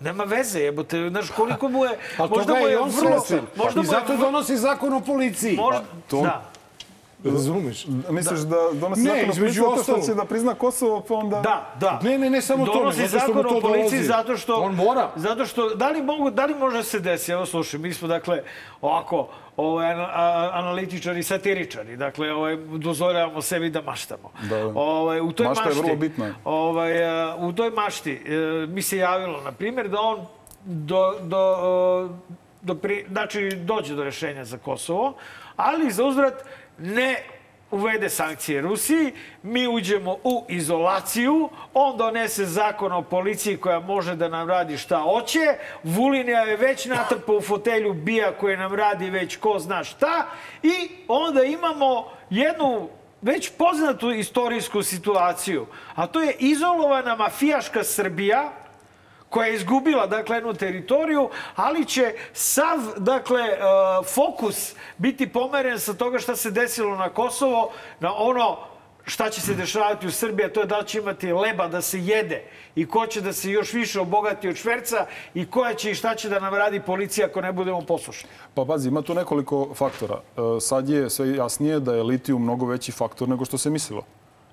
nema veze, jebote. Znaš, koliko mu je... Ali možda toga mu je je on vrlo... svestan. Možda I mu je zato vrlo- donosi zakon o policiji. Možda, to- da. Razumeš? Misliš da donosi Ne, zakon o policiji zato što će da prizna Kosovo, pa onda... Da, da. Ne, ne, ne samo to, Donosi nego zato što mu zakon to o policiji dolazi. zato što... On mora. Zato što, da li, mogu, da li može se desiti, evo slušaj, mi smo dakle ovako, ovaj, analitičari, satiričari, dakle ovaj, dozvoljavamo sebi da maštamo. Da, da. Ovaj, u toj Mašta je mašti, vrlo bitna. Ovaj, u toj mašti e, mi se javilo, na primjer, da on do, do, do pri, znači, dođe do rešenja za Kosovo, ali za uzvrat ne uvede sankcije Rusiji, mi uđemo u izolaciju, on donese zakon o policiji koja može da nam radi šta hoće, Vulinija je već natrpao u fotelju bija koji nam radi već ko zna šta i onda imamo jednu već poznatu istorijsku situaciju, a to je izolovana mafijaška Srbija, koja je izgubila dakle jednu teritoriju, ali će sav dakle e, fokus biti pomeren sa toga šta se desilo na Kosovo na ono šta će se dešavati u Srbiji, a to je da će imati leba da se jede i ko će da se još više obogati od šverca i koja će i šta će da nam radi policija ako ne budemo poslušni. Pa pazi, ima tu nekoliko faktora. E, sad je sve jasnije da je litijum mnogo veći faktor nego što se mislilo.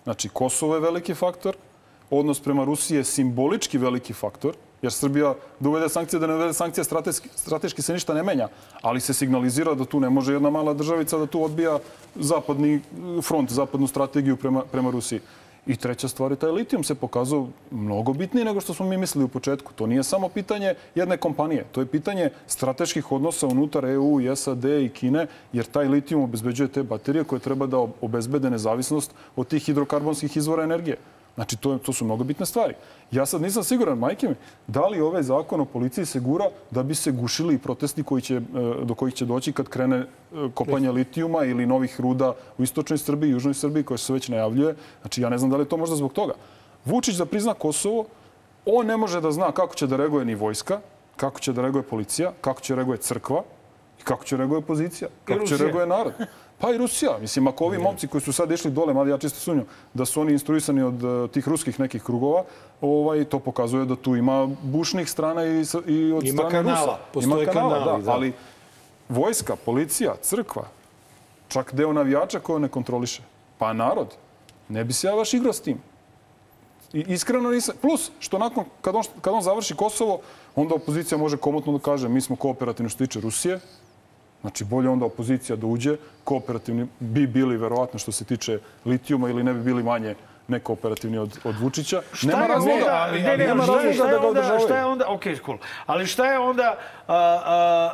Znači, Kosovo je veliki faktor, odnos prema Rusiji je simbolički veliki faktor, jer Srbija da uvede sankcije, da ne uvede sankcije, strateški, strateški se ništa ne menja, ali se signalizira da tu ne može jedna mala državica da tu odbija zapadni front, zapadnu strategiju prema, prema Rusiji. I treća stvar je taj litijum se pokazao mnogo bitniji nego što smo mi mislili u početku. To nije samo pitanje jedne kompanije, to je pitanje strateških odnosa unutar EU SAD i Kine, jer taj litijum obezbeđuje te baterije koje treba da obezbede nezavisnost od tih hidrokarbonskih izvora energije. Znači, to, to su mnogo bitne stvari. Ja sad nisam siguran, majke mi, da li ovaj zakon o policiji se gura da bi se gušili protesti koji će, e, do kojih će doći kad krene e, kopanje litijuma ili novih ruda u istočnoj Srbiji južnoj Srbiji koje se već najavljuje. Znači, ja ne znam da li je to možda zbog toga. Vučić da prizna Kosovo, on ne može da zna kako će da reaguje ni vojska, kako će da reaguje policija, kako će da reaguje crkva i kako će da reaguje opozicija, kako će da reaguje narod. Pa i Rusija. Mislim, ako ovi momci koji su sad išli dole, mada ja čisto sumnjam, da su oni instruisani od eh, tih ruskih nekih krugova, ovaj, to pokazuje da tu ima bušnih strana i, i od Ima strane kanala, Rusa. postoje ima kanala, kanali, da, da. ali vojska, policija, crkva, čak deo navijača koje ne kontroliše, pa narod, ne bi se ja baš igrao s tim. I iskreno nisam. Plus, što nakon, kad on, kad on završi Kosovo, onda opozicija može komotno da kaže mi smo kooperativni što tiče Rusije, Znači, bolje onda opozicija da uđe, kooperativni bi bili verovatno što se tiče litijuma ili ne bi bili manje nekooperativni od, od Vučića. Šta nema je razloga, onda, ali, ne, ne, nema šta je- razloga šta da ga onda- održavaju. Šta je onda, ok, cool. Ali šta je onda... A, a,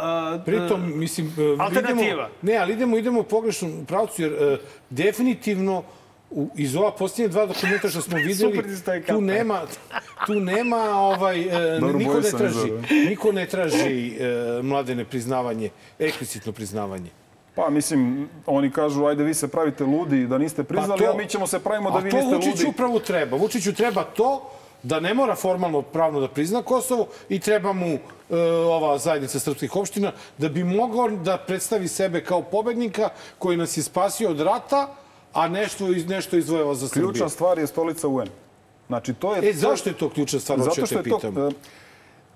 a, Pritom, mislim, e, Alternativa. Idemo, ne, ali idemo, idemo u pogrešnom pravcu, jer e, definitivno u, iz ova posljednje dva dokumenta što smo videli, tu nema, tu nema ovaj, e, Dobro, niko ne traži, niko ne traži e, mladene priznavanje, eksplicitno priznavanje. Pa mislim, oni kažu, ajde vi se pravite ludi da niste priznali, a mi ćemo se pravimo da vi Pa to niste Vučiću ludi. upravo treba. Vučiću treba to da ne mora formalno pravno da prizna Kosovo i treba mu e, ova zajednica srpskih opština da bi mogao da predstavi sebe kao pobednika koji nas je spasio od rata, a nešto, iz- nešto izvojeva za Srbiju. Ključna stvar je stolica UN. Znači, to je... E, zašto je to ključna stvar? Zato što je to pitam. e,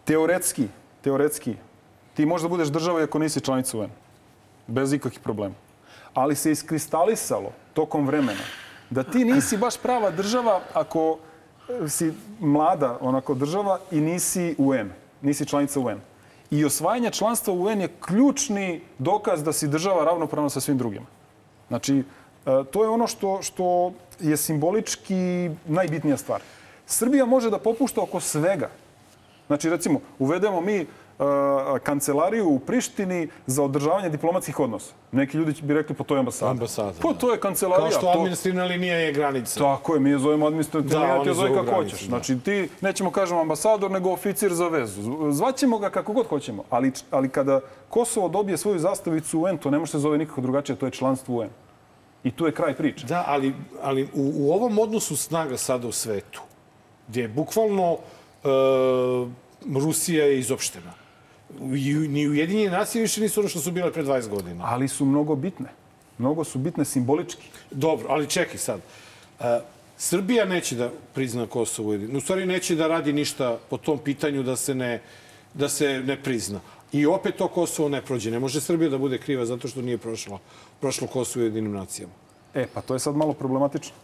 teoretski, teoretski, ti možda budeš država ako nisi članica UN. Bez ikakvih problema. Ali se iskristalisalo tokom vremena da ti nisi baš prava država ako e, si mlada onako država i nisi UN, nisi članica UN. I osvajanje članstva UN je ključni dokaz da si država ravnopravna sa svim drugima. Znači, to je ono što, što je simbolički najbitnija stvar. Srbija može da popušta oko svega. Znači, recimo, uvedemo mi e, kancelariju u Prištini za održavanje diplomatskih odnosa. Neki ljudi bi rekli, pa to je ambasada. Ambasada, Pa da. to je kancelarija. Kao što to... administrativna linija je granica. Tako je, mi je zovemo administrativno, Da, ja ti je zove kako hoćeš. da. Znači, ti nećemo kažemo ambasador, nego oficir za vezu. Zvaćemo ga kako god hoćemo. Ali, ali kada Kosovo dobije svoju zastavicu UN, to ne može se zove nikako drugačije, to je članstvo UN. I tu je kraj priče. Da, ali, ali u, u ovom odnosu snaga sada u svetu, gdje je bukvalno e, Rusija je izopštena. Ni Ujedinjene nacije više nisu ono što su bile pre 20 godina. Ali su mnogo bitne. Mnogo su bitne simbolički. Dobro, ali čekaj sad. E, Srbija neće da prizna Kosovo. U stvari neće da radi ništa po tom pitanju da se ne, da se ne prizna. I opet to Kosovo ne prođe. Ne može Srbija da bude kriva zato što nije prošlo, prošlo Kosovo u jedinim nacijama. E, pa to je sad malo problematično.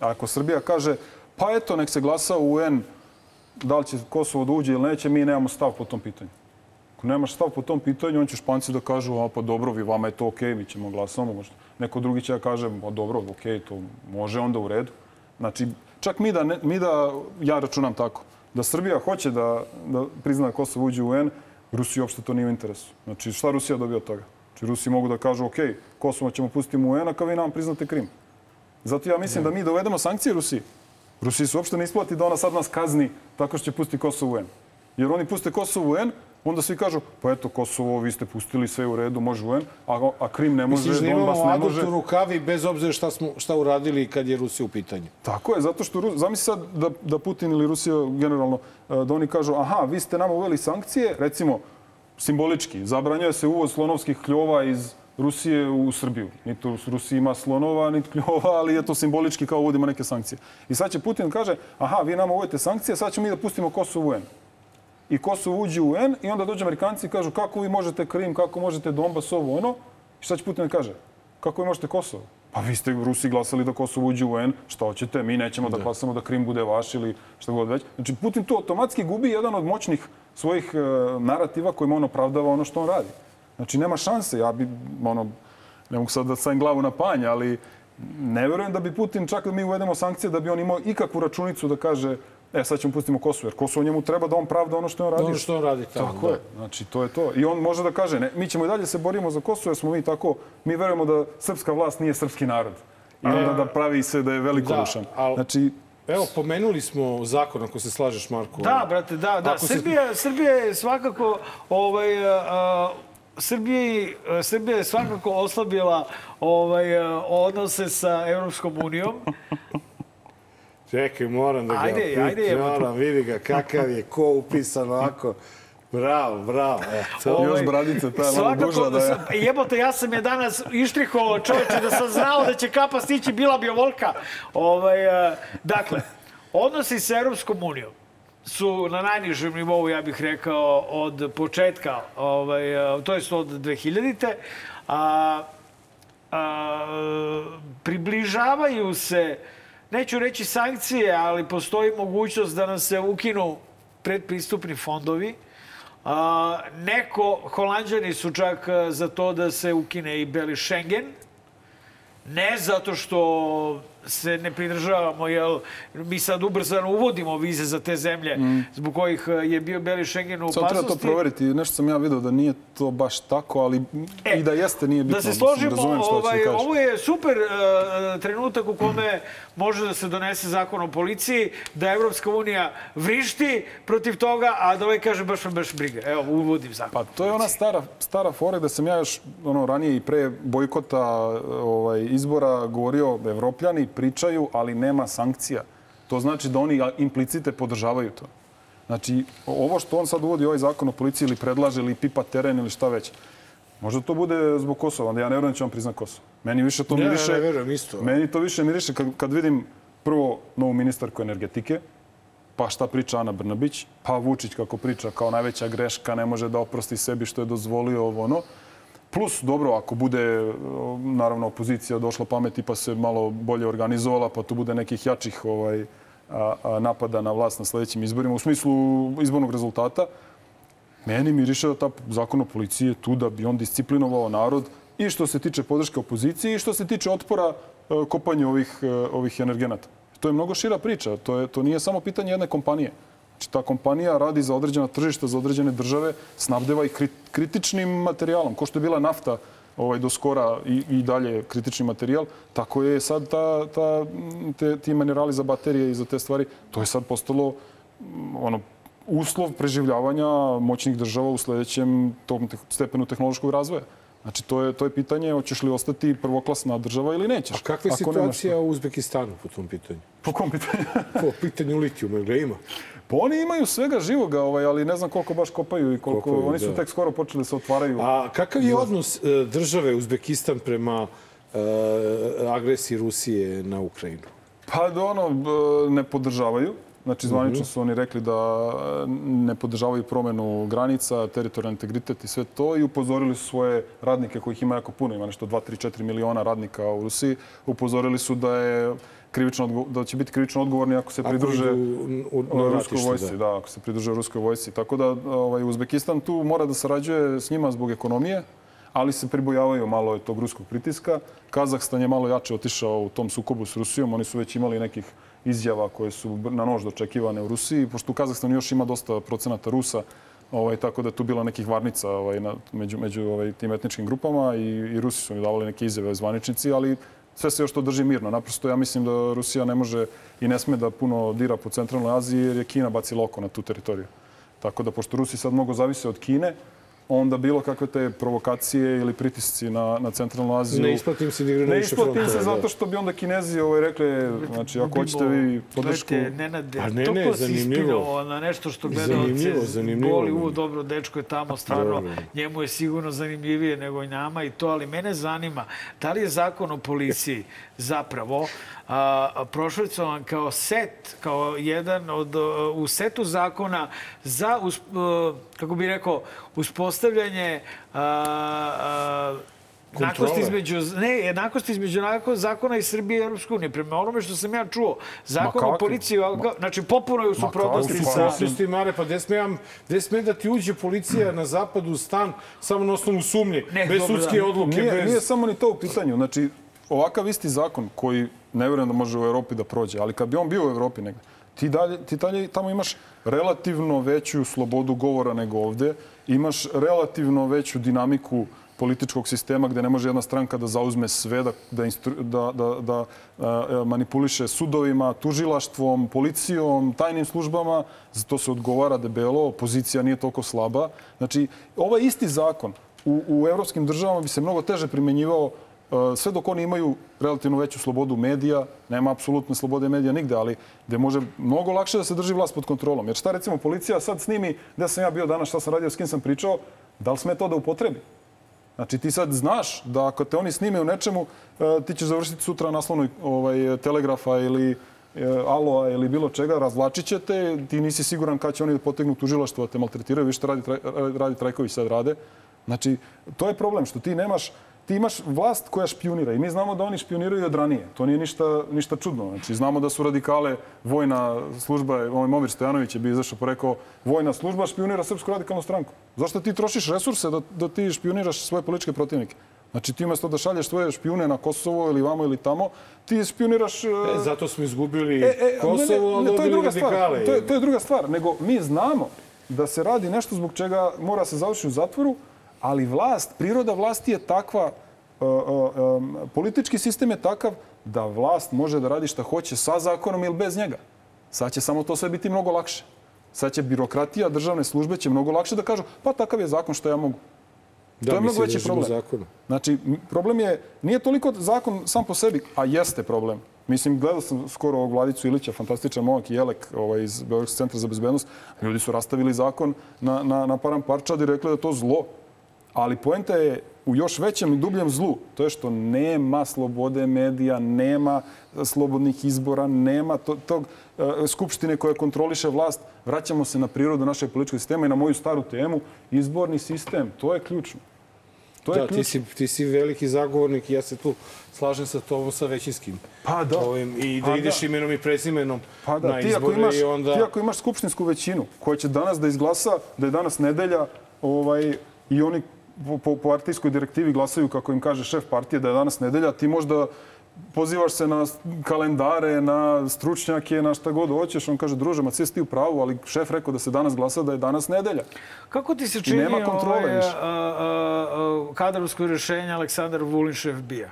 Ako Srbija kaže, pa eto, nek se glasa u UN, da li će Kosovo da uđe ili neće, mi nemamo stav po tom pitanju. Ako nemaš stav po tom pitanju, on će Španci da kažu, a pa dobro, vi vama je to okej, mi ćemo glasamo. Možda. Neko drugi će da kaže, a dobro, okej, to može onda u redu. Znači, čak mi da, ne, mi da, ja računam tako, da Srbija hoće da, da prizna da Kosovo uđe u UN, Rusiji uopšte to nije u interesu. Znači, šta Rusija dobija od toga? Znači, Rusi mogu da kažu, ok, Kosovo ćemo pustiti u UN, a kao vi nam priznate Krim. Zato ja mislim da mi dovedemo sankcije Rusiji. Rusiji se uopšte ne isplati da ona sad nas kazni tako što će pustiti Kosovo u UN. Jer oni puste Kosovo u UN, onda svi kažu, pa eto, Kosovo, vi ste pustili sve u redu, može UN, a, a Krim ne može, Misliš da Donbas imamo ne može. u rukavi bez obzira šta, smo, šta uradili kad je Rusija u pitanju? Tako je, zato što, zamisli sad da, da Putin ili Rusija generalno, e, da oni kažu, aha, vi ste nama uveli sankcije, recimo, simbolički, zabranjuje se uvoz slonovskih kljova iz Rusije u Srbiju. Niti u Rusiji ima slonova, niti kljova, ali je to simbolički kao uvodimo neke sankcije. I sad će Putin kaže, aha, vi nama uvodite sankcije, sad ćemo mi da pustimo Kosovo u UN. I Kosovo uđe u UN i onda dođe Amerikanci i kažu kako vi možete Krim, kako možete Donbas, ovo ono. I šta će Putin da kaže? Kako vi možete Kosovo? Pa vi ste Rusi glasali da Kosovo uđe u UN, šta hoćete, mi nećemo da, glasamo da Krim bude vaš ili šta god već. Znači Putin tu automatski gubi jedan od moćnih svojih e, narativa kojima on opravdava ono što on radi. Znači nema šanse, ja bi, ono, ne mogu sad da stavim glavu na panj, ali ne verujem da bi Putin, čak da mi uvedemo sankcije, da bi on imao ikakvu računicu da kaže e, sad ćemo pustimo Kosovo, jer Kosovo njemu treba da on pravda ono što je on radio. Ono što on radi tamo, Tako da. je. Znači, to je to. I on može da kaže, ne, mi ćemo i dalje se borimo za Kosovo, jer smo mi tako, mi verujemo da srpska vlast nije srpski narod. I onda da pravi se da je velikodušan. Da, al- Znači, Evo, pomenuli smo zakon, ako se slažeš, Marko. Da, brate, da, da. Ako se- Srbija, Srbija je svakako ovaj, a, Srbiji, Srbija je svakako oslabila ovaj, a, odnose sa Evropskom unijom. Čekaj, moram da ga Ajde, moram, vidi ga kakav je, ko upisan ovako. Bravo, bravo. Eto. Još bradica, ta je malo duža da je- Jebote, ja sam je danas ištrihovao čoveče da sam znao da će kapa stići, bila bi ovolka. Ovaj, a, dakle, odnosi sa Europskom unijom su na najnižem nivou, ja bih rekao, od početka, ovaj, to jest od 2000-te, a, a, približavaju se, neću reći sankcije, ali postoji mogućnost da nam se ukinu predpristupni fondovi. A, neko, holandjani su čak a, za to da se ukine i beli Schengen. Ne zato što se ne pridržavamo, jer mi sad ubrzano uvodimo vize za te zemlje zbog kojih a, je bio beli Schengen u Samo treba to opasnosti. proveriti. Nešto sam ja vidio da nije to baš tako, ali i da jeste nije bitno. Da se Mislim, složimo, hoćeš ovaj, da ovo je super uh, trenutak u kome može da se donese zakon o policiji, da Evropska unija vrišti protiv toga, a da ovaj kaže baš me baš briga. Evo, uvodim zakon. Pa to je ona stara, stara fora da sam ja još ono, ranije i pre bojkota ovaj, izbora govorio da evropljani pričaju, ali nema sankcija. To znači da oni implicite podržavaju to. Znači, ovo što on sad uvodi ovaj zakon o policiji ili predlaže ili pipa teren ili šta već, možda to bude zbog Kosova, onda ja ne vjerujem da će on priznat Kosovo. Meni više to Ja miriše... ne verujem isto. Meni to više miriše kad, kad vidim prvo novu ministarku energetike, pa šta priča Ana Brnabić, pa Vučić kako priča kao najveća greška, ne može da oprosti sebi što je dozvolio ovo ono. Plus, dobro, ako bude, naravno, opozicija došla pameti pa se malo bolje organizovala, pa tu bude nekih jačih ovaj, a, a, napada na vlast na sledećim izborima, u smislu izbornog rezultata, meni miriše da ta zakon o policiji je tu da bi on disciplinovao narod i što se tiče podrške opoziciji i što se tiče otpora e, kopanju ovih, e, ovih energenata. To je mnogo šira priča. To, je, to nije samo pitanje jedne kompanije. Znači, ta kompanija radi za određena tržišta, za određene države, snabdeva ih kri- kritičnim materijalom. Ko što je bila nafta ovaj, do skora i, i dalje kritični materijal, tako je sad ta, ta, te, ti minerali za baterije i za te stvari, to je sad postalo m, ono, uslov preživljavanja moćnih država u sledećem tom te- stepenu tehnološkog razvoja. Znači, to je, to je pitanje hoćeš li ostati prvoklasna država ili nećeš. A kakva je situacija u Uzbekistanu po tom pitanju? Po kom pitanju? Po pitanju litijuma, ga ima? Pa oni imaju svega živoga, ovaj, ali ne znam koliko baš kopaju i koliko... Kopaju, oni su da. tek skoro počeli da se otvaraju. A kakav je odnos e, države Uzbekistan prema e, agresiji Rusije na Ukrajinu? Pa da ono, b- ne podržavaju. Znači, zvanično su oni rekli da e, ne podržavaju promenu granica, teritorijalni integritet i sve to i upozorili su svoje radnike kojih ima jako puno, ima nešto 2, 3, 4 miliona radnika u Rusiji. Upozorili su da je krivično, da će biti krivično odgovorni ako se Ako pridruže u- ruskoj ratište, vojsci, da. da. ako se pridruže ruskoj vojsci. Tako da ovaj, Uzbekistan tu mora da sarađuje s njima zbog ekonomije, ali se pribojavaju malo tog ruskog pritiska. Kazahstan je malo jače otišao u tom sukobu s Rusijom. Oni su već imali nekih izjava koje su na nož dočekivane u Rusiji. Pošto u Kazahstanu još ima dosta procenata Rusa, ovaj, tako da je tu bilo nekih varnica ovaj, na, među, među ovaj, tim etničkim grupama i, i Rusi su mi davali neke izjave zvaničnici, ali sve se još to drži mirno. Naprosto ja mislim da Rusija ne može i ne sme da puno dira po centralnoj Aziji jer je Kina bacila oko na tu teritoriju. Tako da, pošto Rusi sad mnogo zavise od Kine, onda bilo kakve te provokacije ili pritisci na, na centralnu Aziju... Ne isplatim se da igra na Ne isplatim se da. zato što bi onda Kinezi ovaj, rekli, znači ako hoćete vi podršku... Gledajte, Nenade, Pa ne, ne, si zanimljivo. na nešto što Zanimljivo, gledalce zanimljivo boli. U, dobro, dečko je tamo stvarno, Dobro. njemu je sigurno zanimljivije nego i nama i to, ali mene zanima, da li je zakon o policiji zapravo prošvercovan kao set, kao jedan od, a, u setu zakona za, us, a, kako bih rekao, uspostavljanje a, a, jednakosti Kontrole. između, ne, jednakosti između zakona i Srbije i Europske unije. Prema onome što sam ja čuo, zakon Ma o policiji, znači popuno je u suprotnosti sa... Suprotnosti, Mare, pa gde sme, ja- gde sme da ti uđe policija na zapadu u stan samo na osnovu sumnje, Ne, bez dobro, sudske da. odluke, Nije, bez... nije samo ni to u pitanju. Znači, ovakav isti zakon koji ne vjerujem da može u Evropi da prođe, ali kad bi on bio u Evropi negde, ti dalje, ti dalje tamo imaš relativno veću slobodu govora nego ovde, imaš relativno veću dinamiku političkog sistema gde ne može jedna stranka da zauzme sve, da, da, da, da, da a, manipuliše sudovima, tužilaštvom, policijom, tajnim službama. Za to se odgovara debelo, opozicija nije toliko slaba. Znači, ovaj isti zakon u, u evropskim državama bi se mnogo teže primenjivao e, sve dok oni imaju relativno veću slobodu medija, nema apsolutne slobode medija nigde, ali gde može mnogo lakše da se drži vlast pod kontrolom. Jer šta recimo policija sad snimi gde sam ja bio danas, šta sam radio, s kim sam pričao, da li sme to da upotrebi? Znači ti sad znaš da ako te oni snime u nečemu, e, ti ćeš završiti sutra na naslovnoj ovaj, telegrafa ili e, aloa ili bilo čega, razvlačit će te, ti nisi siguran kad će oni da potegnu tužilaštvo da te maltretiraju, vi što radi, radi Trajković sad rade. Znači, to je problem što ti nemaš, ti imaš vlast koja špionira i mi znamo da oni špioniraju od ranije. To nije ništa, ništa čudno. Znači, znamo da su radikale, vojna služba, ovaj Momir Stojanović je bi izašao pa rekao, vojna služba špionira Srpsku radikalnu stranku. Zašto ti trošiš resurse da, da ti špioniraš svoje političke protivnike? Znači ti umjesto da šalješ svoje špijune na Kosovo ili vamo ili tamo, ti špioniraš... e, E, zato smo izgubili E, e, Kosovo, ne, ali ne, to je druga stvar. radikale. To je, to je druga stvar. Nego mi znamo da se radi nešto zbog čega mora se završiti u zatvoru, ali vlast, priroda vlasti je takva, uh, uh, um, politički sistem je takav da vlast može da radi šta hoće sa zakonom ili bez njega. Sad će samo to sve biti mnogo lakše. Sad će birokratija, državne službe će mnogo lakše da kažu pa takav je zakon što ja mogu. Da, to je mnogo se veći problem. zakona. Znači, problem je, nije toliko zakon sam po sebi, a jeste problem. Mislim, gledao sam skoro ovog Vladicu Ilića, fantastičan momak i Jelek ovaj, iz Beogradskog centra za bezbednost. Ljudi su rastavili zakon na, na, na param parčad i rekli da je to zlo. Ali poenta je u još većem i dubljem zlu. To je što nema slobode medija, nema slobodnih izbora, nema to, tog e, skupštine koja kontroliše vlast. Vraćamo se na prirodu našeg političkog sistema i na moju staru temu. Izborni sistem, to je ključno. To je Da, ti ključno. si, ti si veliki zagovornik i ja se tu slažem sa tobom sa većinskim. Pa da. Ovim, I da Pa ideš da. imenom i prezimenom Pa da, na ti ako, izbore imaš, i onda... ti ako imaš skupštinsku većinu koja će danas da izglasa da je danas nedelja ovaj, i oni po, po partijskoj direktivi glasaju kako im kaže šef partije da je danas nedelja, ti možda pozivaš se na kalendare, na stručnjake, na šta god hoćeš. On kaže, druže, ma ti u pravu, ali šef rekao da se danas glasa da je danas nedelja. Kako ti se čini nema kontrole ovaj, više. a, a, a, kadrovsko rješenje Aleksandar Vulin šef bija?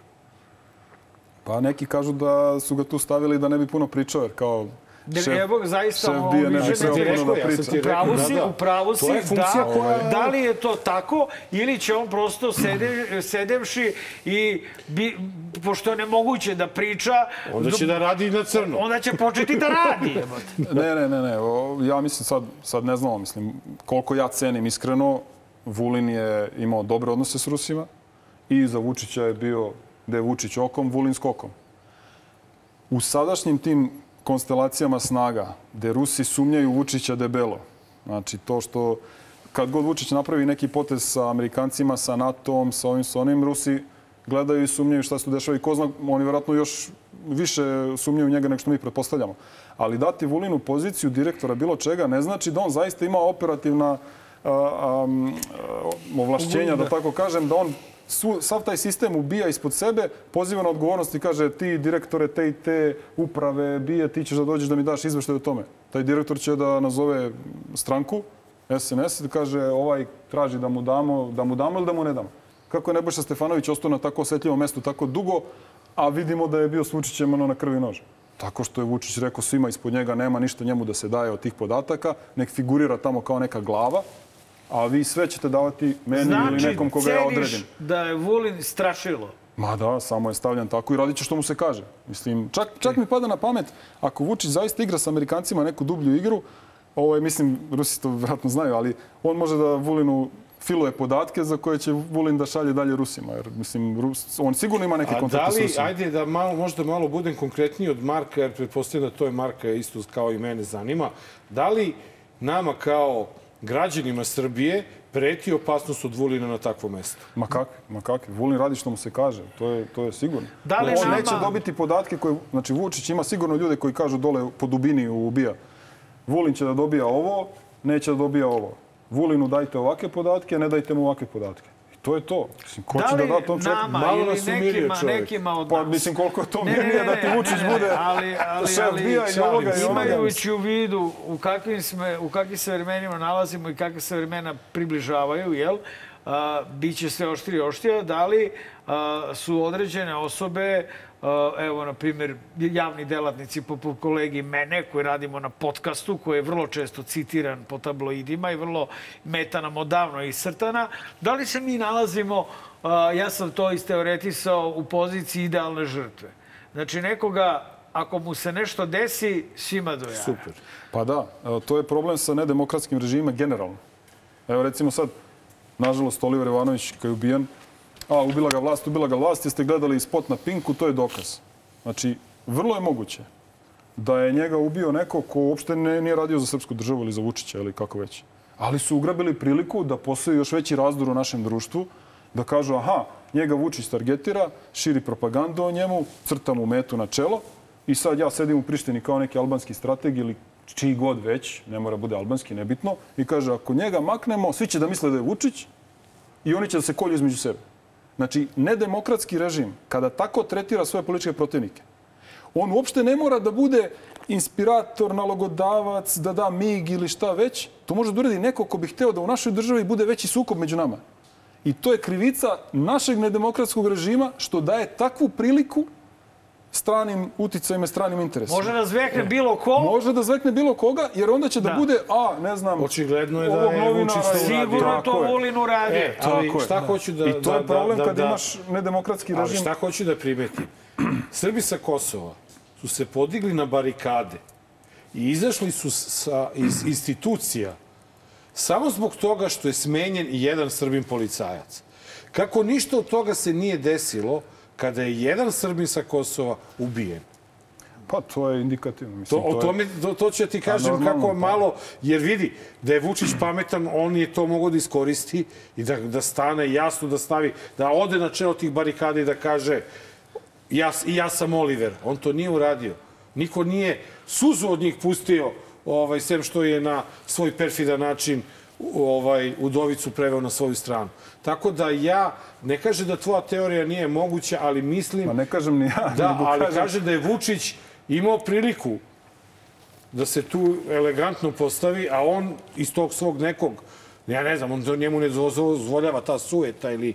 Pa neki kažu da su ga tu stavili da ne bi puno pričao, jer kao Ne, šef, evo, zaista, šef bija ne više bi trebao ne- puno da ja sam priča. ti U pravu rekao, si, da, da. u pravu si, To je funkcija da, koja- da li je to tako ili će on prosto sede, sedevši i bi, pošto je nemoguće da priča, Onda će da radi na crno. onda će početi da radi. Ne, ne, ne, ne. O, ja mislim sad, sad ne znamo, mislim, koliko ja cenim iskreno, Vulin je imao dobre odnose s Rusima i za Vučića je bio, da je Vučić okom, Vulin skokom. U sadašnjim tim konstelacijama snaga, gde Rusi sumnjaju Vučića debelo. Znači, to što kad god Vučić napravi neki potez sa Amerikancima, sa NATO-om, sa ovim, sa onim, Rusi gledaju i sumnjaju šta se dešava i ko zna, oni vjerojatno još više sumnjaju njega nego što mi pretpostavljamo. Ali dati Vulinu poziciju direktora bilo čega ne znači da on zaista ima operativna a, a, a, ovlašćenja, da tako kažem, da on su, sav taj sistem ubija ispod sebe, poziva na odgovornost i kaže ti direktore te i te uprave, bije, ti ćeš da dođeš da mi daš izveštaj o tome. Taj direktor će da nazove stranku, SNS, da kaže ovaj traži da mu damo, da mu damo ili da mu ne damo. Kako je Nebojša Stefanović ostao na tako osetljivom mestu tako dugo, a vidimo da je bio s Vučićem ono na krvi nož. Tako što je Vučić rekao svima ispod njega nema ništa njemu da se daje od tih podataka, nek figurira tamo kao neka glava, a vi sve ćete davati meni Znači, ili nekom koga ja odredim. ceniš da je Vulin strašilo. Ma da, samo je stavljan tako i radit će što mu se kaže. Mislim, čak, čak mi pada na pamet, ako Vučić zaista igra sa Amerikancima neku dublju igru, ovo je, mislim, Rusi to vjerojatno znaju, ali on može da Vulinu filuje podatke za koje će Vulin da šalje dalje Rusima. Jer, mislim, Rus, on sigurno ima neke A da kontakte s Rusima. ajde da malo, možda malo budem konkretniji od Marka, jer pretpostavljam da to je Marka isto kao i mene zanima. Da li nama kao građanima Srbije preti opasnost od Vulina na takvo mesto? Ma kakvi, ma kakvi. Vulin radi što mu se kaže, to je, to je sigurno. Da li on nama- neće dobiti podatke koje... Znači, Vučić ima sigurno ljude koji kažu dole po dubini ubija. Vulin će da dobija ovo, neće da dobija ovo. Vulinu dajte ovake podatke, ne dajte mu ovake podatke. To je to. Mislim, ko Da će da da tom čovjeku? nama Malo nas umirio nekima, čovjek. nekima od Pa nas? mislim koliko je to Ne, ne, mirnije ne, da ti Vučić bude ali, ali, šef ali, bija i ovoga i. Imajući u vidu u kakvim, sme, u kakvim se vremenima nalazimo i kakve se vremena približavaju, jel? A, biće sve oštrije oštrije. Da li su određene osobe, evo, na primjer, javni delatnici poput kolegi mene, koji radimo na podcastu, koji je vrlo često citiran po tabloidima i vrlo meta nam odavno iscrtana, da li se mi nalazimo, ja sam to isteoretisao, u poziciji idealne žrtve? Znači, nekoga, ako mu se nešto desi, svima do jaja. Super. Pa da, to je problem sa nedemokratskim režimima generalno. Evo recimo sad, nažalost, Oliver Ivanović koji je ubijen, a ubila ga vlast, ubila ga vlast, jeste gledali spot na Pinku, to je dokaz. Znači, vrlo je moguće da je njega ubio neko ko uopšte ne, nije radio za srpsku državu ili za Vučića ili kako već. Ali su ugrabili priliku da postoji još veći razdor u našem društvu, da kažu, aha, njega Vučić targetira, širi propagandu o njemu, crta mu metu na čelo i sad ja sedim u Prištini kao neki albanski strateg ili čiji god već, ne mora bude albanski, nebitno, i kaže, ako njega maknemo, svi će da misle da je Vučić i oni će da se kolju između sebe. Znači, nedemokratski režim, kada tako tretira svoje političke protivnike, on uopšte ne mora da bude inspirator, nalogodavac, da da mig ili šta već. To može da uredi neko ko bi hteo da u našoj državi bude veći sukob među nama. I to je krivica našeg nedemokratskog režima što daje takvu priliku stranim uticajima, i stranim interesima. Može da zvekne bilo ko, Može da zvekne bilo koga, jer onda će da, Da. bude, a, ne znam, Očigledno je da je Vučić to uradio. sigurno to. Vulin uradio. E, ali Tako šta hoću da... I to da, je problem da, kad da, imaš nedemokratski Ali režim. šta hoću da primetim? Srbi sa Kosova su se podigli na barikade i izašli su sa, iz institucija samo zbog toga što je smenjen jedan srbin policajac. Kako ništa od toga se nije desilo kada je jedan srbin sa Kosova ubijen. Pa to je indikativno. To, Mislim, o je- tome, to, to ću ja ti kažem normalno, kako pa. malo, jer vidi da je Vučić pametan, on je to mogao da iskoristi i da, da stane jasno, da stavi, da ode na čelo tih barikada i da kaže ja, ja sam Oliver. On to nije uradio. Niko nije suzu od njih pustio, ovaj, sem što je na svoj perfidan način u- ovaj, udovicu preveo na svoju stranu. Tako da ja, ne kaže da tvoja teorija nije moguća, ali mislim... Ma ne kažem ni ja, Da, ali kažem, kaže da je Vučić imao priliku da se tu elegantno postavi, a on iz tog svog nekog, ja ne znam, on njemu ne dozvoljava ta sueta ili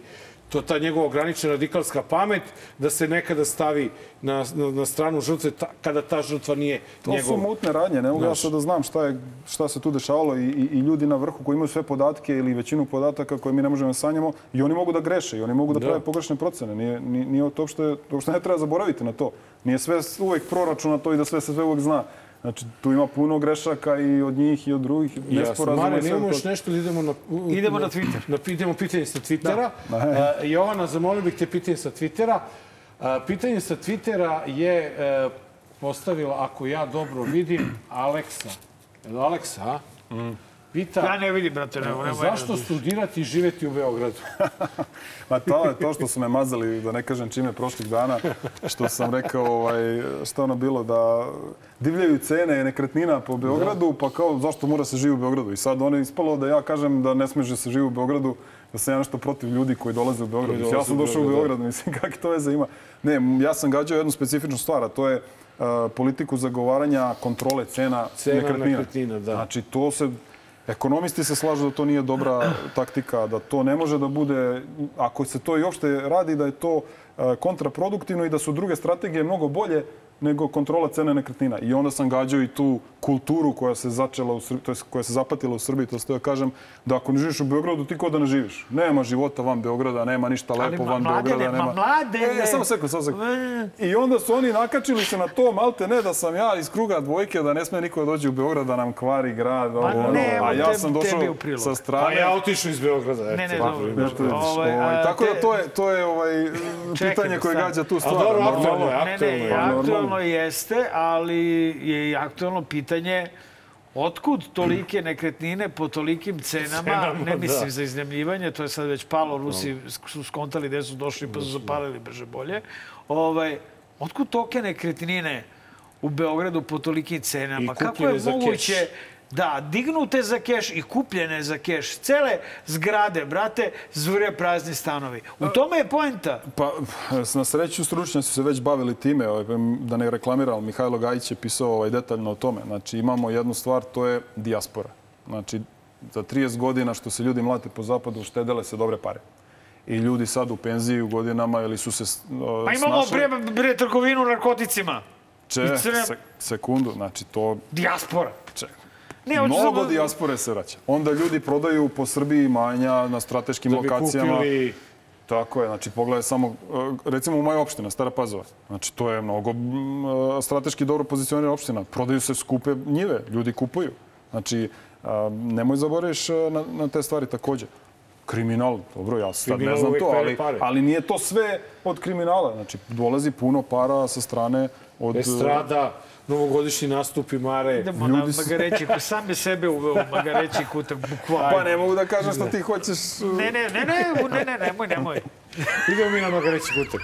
to ta njegova ograničena radikalska pamet da se nekada stavi na, na, na stranu žrtve ta, kada ta žrtva nije To su njegova. mutne radnje, ne mogu ja sad da znam šta, je, šta se tu dešavalo i, i, i ljudi na vrhu koji imaju sve podatke ili većinu podataka koje mi ne možemo da sanjamo i oni mogu da greše i oni mogu da, Da. prave pogrešne procene. Nije, nije, nije to uopšte, to uopšte ne treba zaboraviti na to. Nije sve uvek proračuna to i da sve se sve uvek zna. Znači, tu ima puno grešaka i od njih i od drugih. Nesporazuma Mare, nemamo još nešto ili idemo na... u- Idemo na Twitter. Na, idemo pitanje sa Twittera. Da. Da. Jovana, zamolio bih te pitanje sa Twittera. A, pitanje sa Twittera je... e, postavila, ako ja dobro vidim, Aleksa. Jel Aleksa, a? Pita, Ja ne vidim, brate, nema, nema. zašto studirati i živeti u Beogradu? Pa to je to što su me mazali, da ne kažem čime, prošlih dana, što sam rekao, ovaj, što je ono bilo, da divljaju cene nekretnina po Beogradu, pa kao zašto mora se živi u Beogradu. I sad ono je ispalo da ja kažem da ne smije da se živi u Beogradu, da sam ja nešto protiv ljudi koji dolaze u Beograd. Mislim, ja dolaze sam došao u Beograd, Beograd, mislim, kakve to veze ima. Ne, ja sam gađao jednu specifičnu stvar, a to je uh, politiku zagovaranja kontrole cena, Cena nekretnina. nekretnina, da. Znači, to se Ekonomisti se slažu da to nije dobra taktika, da to ne može da bude, ako se to i uopšte radi, da je to e, kontraproduktivno i da su druge strategije mnogo bolje nego kontrola cene nekretnina. I onda sam gađao i tu kulturu koja se začela, u Srbiji, to jest koja se zapatila u Srbiji, to ste da kažem, da ako ne živiš u Beogradu, ti ko da ne živiš. Nema života van Beograda, nema ništa lepo ma- van mladene, Beograda. ma Nema... mladene! E, samo sekund, samo sekund. E. I onda su oni nakačili se na to, malte ne, da sam ja iz kruga dvojke, da ne sme niko da dođe u Beograd, da nam kvari grad, ovo, ono. ne, a evo ja sam došao sa strane. A ja otišao iz Beograda. Eto. Ne, ne, Pa, dobro. Eto, vidiš, Ovaj, ovaj, a, tako da to je, to je ovaj, pitanje koje gađa tu stvar. dobro, Normalno. aktualno je, Ne, aktualno ne, je. Aktualno Normalno. jeste, ali je i aktualno pitanje Otkud tolike nekretnine po tolikim cenama, Cenama, ne mislim da. za iznemljivanje, to je sad već palo, Rusi su skontali gde su došli pa su zapalili brže bolje. Ovaj, otkud tolike nekretnine u Beogradu po tolikim cenama? I Kako je moguće keš. Da dignute za keš i kupljene za keš, cele zgrade, brate, zvure prazni stanovi. U tome je poenta. Pa, na sreću stručnjaci su se već bavili time, ovaj, da ne reklamiram, Mihajlo Gajić je pisao ovaj, detaljno o tome. Znači, imamo jednu stvar, to je dijaspora. Znači, za 30 godina što se ljudi mlate po zapadu, uštedele se dobre pare. I ljudi sad u penziji u godinama ili su se uh, Pa imamo snašli. pre, pre trgovinu narkoticima. Če, se, sekundu, znači to... Dijaspora. Če, Ne, Mnogo samo- dijaspore se vraća. Onda ljudi prodaju po Srbiji imanja na strateškim Da bi lokacijama. kupili... Tako je, znači pogledaj samo, uh, recimo u moja opština, Stara Pazova, znači to je mnogo uh, strateški dobro pozicionirana opština. Prodaju se skupe njive, ljudi kupuju. Znači, uh, nemoj zaboraviš na, na te stvari takođe. Kriminal, dobro, ja sad Kriminal ne znam to, ali, ali nije to sve od kriminala. Znači, dolazi puno para sa strane od... Estrada, novogodišnji nastupi Mare. Idemo na Ljudi su- Magareći, pa sam je sebe uveo u Magareći kutak, bukvalno. Pa ne mogu da kažem što ti hoćeš... uh, Ne, ne, ne, ne, ne, ne, nemoj, nemoj. Idemo mi na Magareći kutak.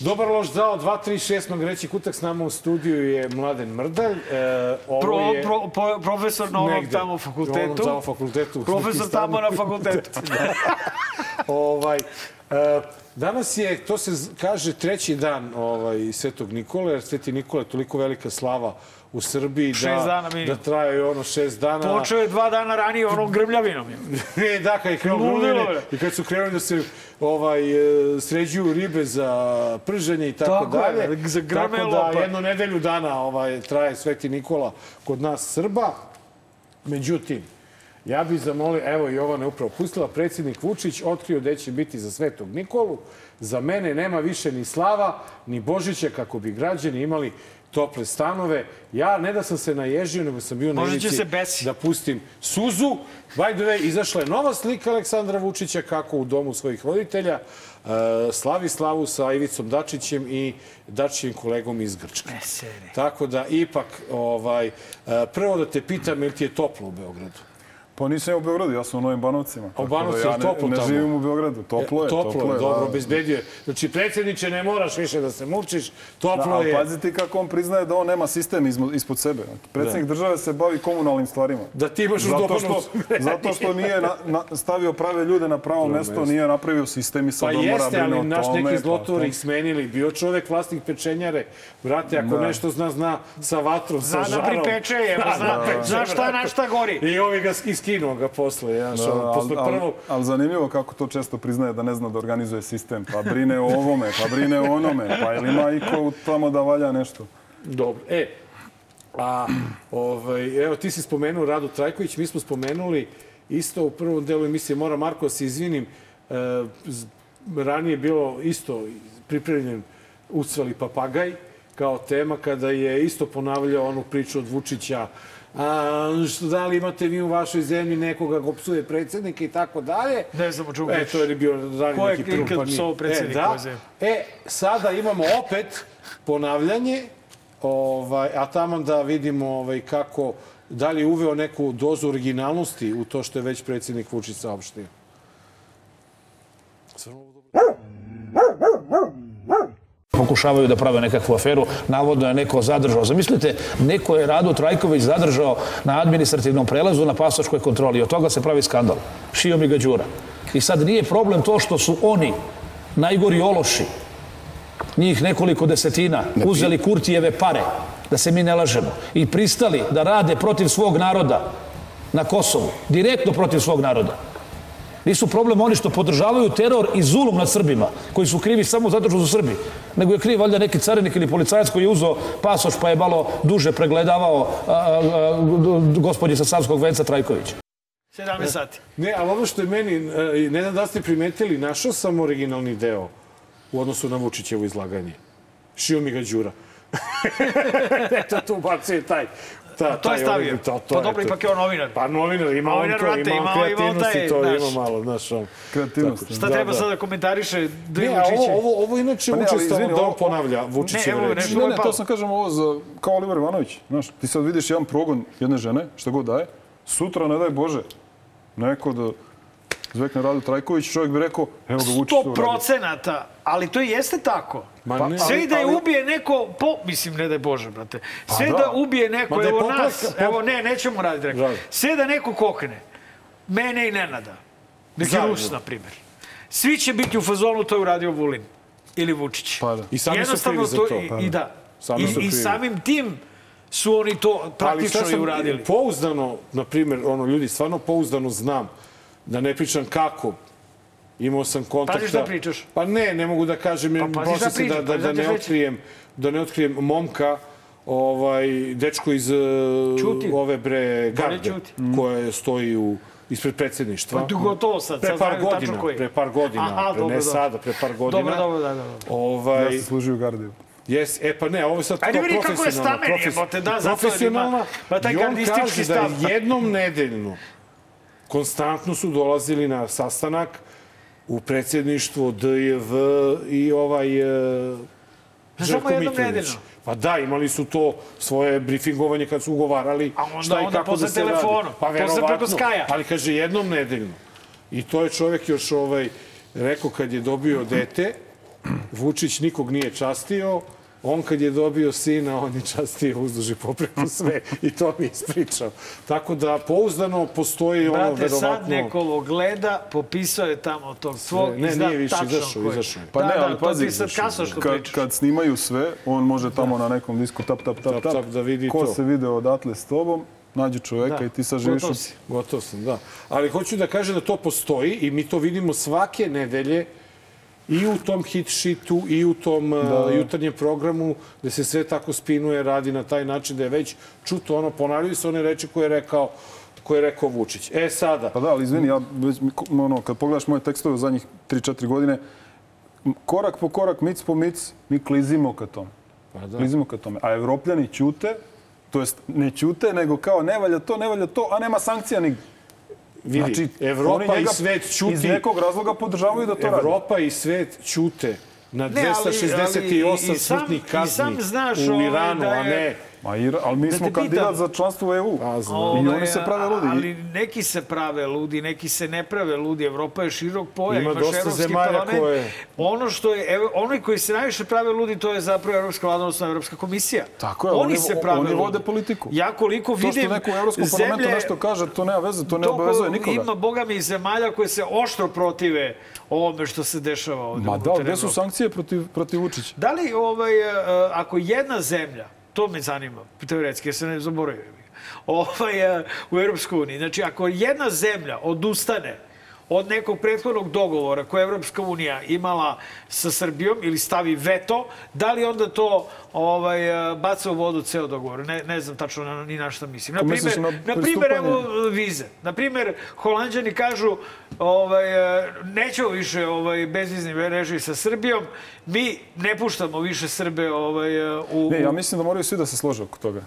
Dobar loš zao, 236 Magareći kutak s nama u studiju je Mladen Mrdalj. E, ovo Pro, je pro, pro, profesor na onom negde, tamo Na fakultetu. onom tamo fakultetu. Profesor tamo na fakultetu. ovaj, e, danas je, to se kaže, treći dan ovaj, Svetog Nikole, jer Sveti Nikola je toliko velika slava u Srbiji da, da traje ono šest dana. Počeo je dva dana ranije onom grmljavinom. Ne, da, kad je krenuo je. i kad su krenuli da se ovaj, e, sređuju ribe za prženje i tako, Tako je, dalje. za grme Tako da lopa. jednu nedelju dana ovaj, traje Sveti Nikola kod nas Srba. Međutim, ja bih zamolio, evo Jovana je upravo pustila, predsjednik Vučić otkrio gde će biti za Svetog Nikolu. Za mene nema više ni slava, ni Božića kako bi građani imali tople stanove. Ja ne da sam se naježio, nego sam bio na Možda će ivici da pustim suzu. By the way, izašla je nova slika Aleksandra Vučića kako u domu svojih roditelja e, slavi slavu sa Ivicom Dačićem i Dačićevim kolegom iz Grčke. seri. Tako da ipak, ovaj, e, prvo da te pitam, ili ti je toplo u Beogradu? Pa nisam ja u Beogradu, ja sam u Novim Banovcima. Tako Banovci, da ja je toplo ne, ne tamo? živim u Beogradu. Toplo je, toplo, toplo je. dobro, da. obezbedio je. Znači, predsjedniče, ne moraš više da se mučiš, toplo Da, je. pazi ti kako on priznaje da on nema sistem ispod sebe. Predsjednik države se bavi komunalnim stvarima. Da ti imaš Zato udobno što, zato što nije na, na, stavio prave ljude na pravo mesto, nije napravio sistem i sad Pa on mora jeste, ali naš tome. neki pa zlotvori to- ih smenili. Bio čovek vlasnik pečenjare. Brate, ako Da. nešto zna, zna sa vatrom, Zna sa da žarom. pripeče je, pa zna, zna šta na šta gori. I ovi ga iskinuo ga posle, ja, Da, ali, posle ali, prvog. ali zanimljivo kako to često priznaje da ne zna da organizuje sistem. Pa brine o ovome, pa brine o onome. Pa ili ima iko tamo da valja nešto? Dobro. E, a, ovaj, evo, ti si spomenuo Radu Trajković, mi smo spomenuli isto u prvom delu emisije, mora Marko da se izvinim, e, ranije je bilo isto pripremljen ucvali papagaj kao tema kada je isto ponavljao onu priču od Vučića a, što, da li imate vi u vašoj zemlji nekoga ko psuje predsjednika i tako dalje. Ne znam o čemu E, to je bio dalje Ko je neki ikad pa psovao predsjednika e, da. zemlje? E, sada imamo opet ponavljanje, ovaj, a tamo da vidimo ovaj, kako, da li je uveo neku dozu originalnosti u to što je već predsjednik Vučić saopštio. Pokušavaju da prave nekakvu aferu, navodno je neko zadržao. Zamislite, neko je Rado Trajković zadržao na administrativnom prelazu na pasoškoj kontroli i od toga se pravi skandal. Šio mi ga Đura. I sad nije problem to što su oni, najgori ološi, njih nekoliko desetina, uzeli Kurtijeve pare, da se mi ne lažemo, i pristali da rade protiv svog naroda na Kosovu, direktno protiv svog naroda. Nisu problem oni što podržavaju teror i zulum nad Srbima, koji su krivi samo zato što su Srbi, nego je kriv valjda neki carinik ili policajac koji je uzeo pasoš pa je malo duže pregledavao a, a, a, gospodje sa Savskog venca Trajkovića. 17 sati. Ne, ali ono što je meni, e, ne znam da ste primetili, našao sam originalni deo u odnosu na Vučićevo izlaganje. Šio mi ga Đura. Eto, tu bacuje taj. Ta, to je taj stavio. origin- To, to Pa dobro, ipak je on novinar. Pa novinar, ima Novinar, on to, ima ima- on ima kreativnosti, taj, to znaš. ima malo, znaš, on. Kreativnost. Šta Da, treba da. sada da komentariše Dve Ne, Vučiće? ovo, ovo, ovo inače Pa ne, učestalo izvini, da on ovo- ponavlja Ne, Vučićeve evo, reči. Ne, ne, to sam kažem ovo za, kao Oliver Ivanović. Znaš, ti sad vidiš jedan progon jedne žene, šta god daje, sutra, ne daj Bože, neko da zvekne Radu Trajković, čovjek bi rekao, evo ga Vučić to uradio. procenata, ali to jeste tako. Ma Pa, ne. Sve ali- da je ali- ubije neko, po, mislim, ne daj Bože, brate. Sve da. da. ubije neko, Ma da je evo poplaka- nas, po- evo ne, nećemo raditi rekao. Sve da neko kokne, mene i Nenada, neki. Rus, na primjer. Svi će biti u fazonu, to je uradio Vulin ili Vučić. Pa da. I sami su krivi za to. I, i da. Sami I, su I samim tim su oni to praktično i uradili. pouzdano, na primjer, ono, ljudi, stvarno pouzdano znam, da ne pričam kako, imao sam kontakta... Pazi šta pričaš. Pa ne, ne mogu da kažem, jer Pa prošle se da, da, pazi da ne otkrijem, da ne otkrijem momka, ovaj, dečko iz uh, Ćuti. ove bre garde, Ćuti. koje stoji u, ispred predsjedništva. Pa gotovo sad, Pre sad par tačno godina, koji. pre par godina, Aha, pre, dobro, ne dobro. sada, pre par godina. Dobro, dobro, da, da. da. Ovaj, Ja sam služio u Gardiju. Jes, e pa ne, ovo je sad Ajde vidi kako je profesionalno, stamen, jebote, da, zato ima- profesionalna. pa taj I on gardistički kaže da jednom nedeljno konstantno su dolazili na sastanak u predsjedništvo DJV i ovaj e, Željko jednom Mitrović. Pa da, imali su to svoje briefingovanje kad su ugovarali A onda- šta i onda kako da se telefonom, radi. Pa posle preko verovatno, Skaja. ali kaže jednom nedeljno. I to je čovek još ovaj, rekao kad je dobio dete, Vučić nikog nije častio, on kad je dobio sina, on je častio uzduži popreko sve i to mi je ispričao. Tako da pouzdano postoji ono Brate, sad verovatno... neko ovo gleda, popisao je tamo tog svog Ne, i zna nije više tačno izašao, ko je. izašao. Pa da, ne, da, ali pazi, to ti sad što kad, pričaš. kad snimaju sve, on može tamo na nekom disku tap, tap, tap, Tap, tap, tap, da vidi ko to. se video odatle s tobom, nađe čoveka Da, i ti sad živiš gotov si. Gotov sam, da. Ali hoću da kažem da to postoji i mi to vidimo svake nedelje i u tom hit sheetu i u tom da. jutarnjem programu gde se sve tako spinuje, radi na taj način da je već čuto ono, ponavljaju se one reči koje je rekao koje je rekao Vučić. E sada, Pa da, ali izvini, ja, već ono, kad pogledaš moje tekstove u zadnjih 3-4 godine, korak po korak, mic po mic, mi klizimo ka tome. Pa da. Klizimo ka tome. A evropljani ćute, to jest ne ćute, nego kao ne valja to, ne valja to, a nema sankcija nigde. Vidi, oni Evropa i svet Iz ćuti, nekog razloga podržavaju da to radi. Evropa i svet ćute na Ne, ali- 268 ali sam- smrtnih kazni sam znaš, u ovaj, Iranu, da a je- ne... Ma, Ira, ali mi Da smo kandidat pitam. za članstvo u EU. A, znam. I Ovaj, oni se prave ludi. Ali neki se prave ludi, neki se ne prave ludi. Evropa je širok pojam, Ima imaš dosta Evropski zemalja parlament. koje- Ono što je, evo, onaj koji se najviše prave ludi, to je zapravo Evropska vlada, odnosno Evropska komisija. Tako je, oni, oni- se prave oni vode politiku. Ja koliko To vidim što neko u Evropskom parlamentu zemlje- nešto kaže, to nema veze, to ne obavezuje nikoga. Ima, boga mi, zemalja koje se oštro protive ovome što se dešava ovde. Ma da, gde su sankcije protiv, protiv Vučića? Da li, ovaj, e, ako jedna zemlja, to me zanima, teoretski, jer se ne zaboravim, ovaj, e, u Europskoj uniji, znači ako jedna zemlja odustane od nekog prethodnog dogovora koje je Evropska unija imala sa Srbijom ili stavi veto, da li onda to ovaj, baca u vodu ceo dogovor? Ne, ne znam tačno na, ni na šta mislim. Na primjer, na na primjer, evo vize. Na primjer, Holandjani kažu ovaj, nećemo više ovaj, bezvizni režim sa Srbijom, mi ne puštamo više Srbe ovaj, u... Ne, ja mislim da moraju svi da se slože oko toga.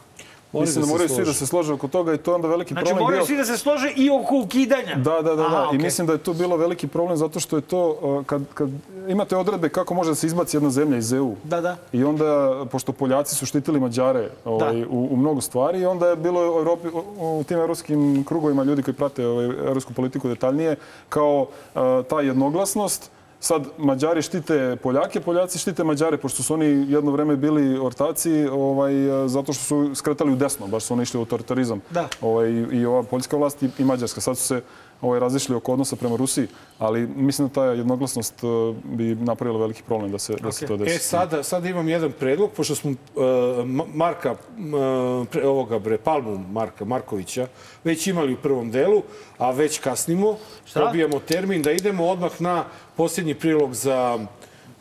Moraju Mislim da da se moraju svi da se slože oko toga i to je onda veliki Znači, problem moraju bio. svi da se slože i oko ukidanja. Da, da, da, da. Aha, I okej. mislim da je to bilo veliki problem zato što je to, uh, kad, kad imate odredbe kako može da se izbaci jedna zemlja iz EU. Da, da. I onda, pošto Poljaci su štitili Mađare ovaj, u, u mnogo stvari, i onda je bilo u, Evropi, u, u tim evropskim krugovima ljudi koji prate ovaj, evropsku politiku detaljnije, kao uh, ta jednoglasnost, Sad Mađari štite Poljake, Poljaci štite Mađare, pošto su oni jedno vreme bili ortaci, ovaj, e, zato što su skretali u desno, baš su oni išli u autoritarizam. Da. Ovaj, i, I ova poljska vlast i, i mađarska. Sad su se ovaj, razišli oko odnosa prema Rusiji, ali mislim da ta jednoglasnost e, bi napravila veliki problem da se, da se to desi. E, sada, sada imam jedan predlog, pošto smo uh, Ma- Marka, uh, pre, ovoga bre, Palmu Marka Markovića, već imali u prvom delu, a već kasnimo, probijamo termin da idemo odmah na posljednji prilog za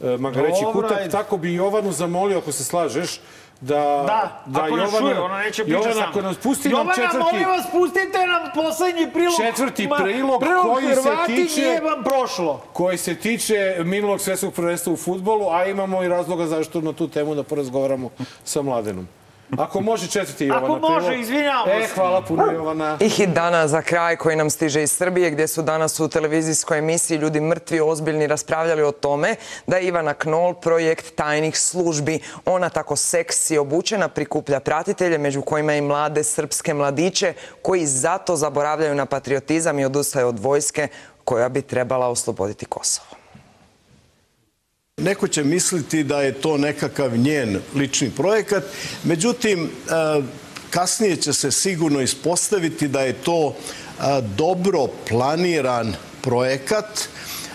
uh, Magareći kutak. Tako bi Jovanu zamolio, ako se slažeš, da... Da, ako nas čuje, ona neće pričati Jovana, ako nas pusti nam Jovana, četvrti... molim vas, pustite nam poslednji prilog. Četvrti Ma, prilog prilog koji se Hrvati tiče- nije vam prošlo. koji se tiče minulog svetskog prvenstva u futbolu, a imamo i razloga zašto na tu temu da porazgovaramo sa Mladenom. Ako može četvrti Jovana Ako može, prilog. izvinjavamo E, se. hvala puno Jovana. I hit dana za kraj koji nam stiže iz Srbije gdje su danas u televizijskoj emisiji ljudi mrtvi ozbiljni raspravljali o tome da je Ivana Knol projekt tajnih službi. Ona tako seksi obučena prikuplja pratitelje među kojima i mlade srpske mladiće koji zato zaboravljaju na patriotizam i odustaju od vojske koja bi trebala osloboditi Kosovo. Neko će misliti da je to nekakav njen lični projekat, međutim, e, kasnije će se sigurno ispostaviti da je to e, dobro planiran projekat,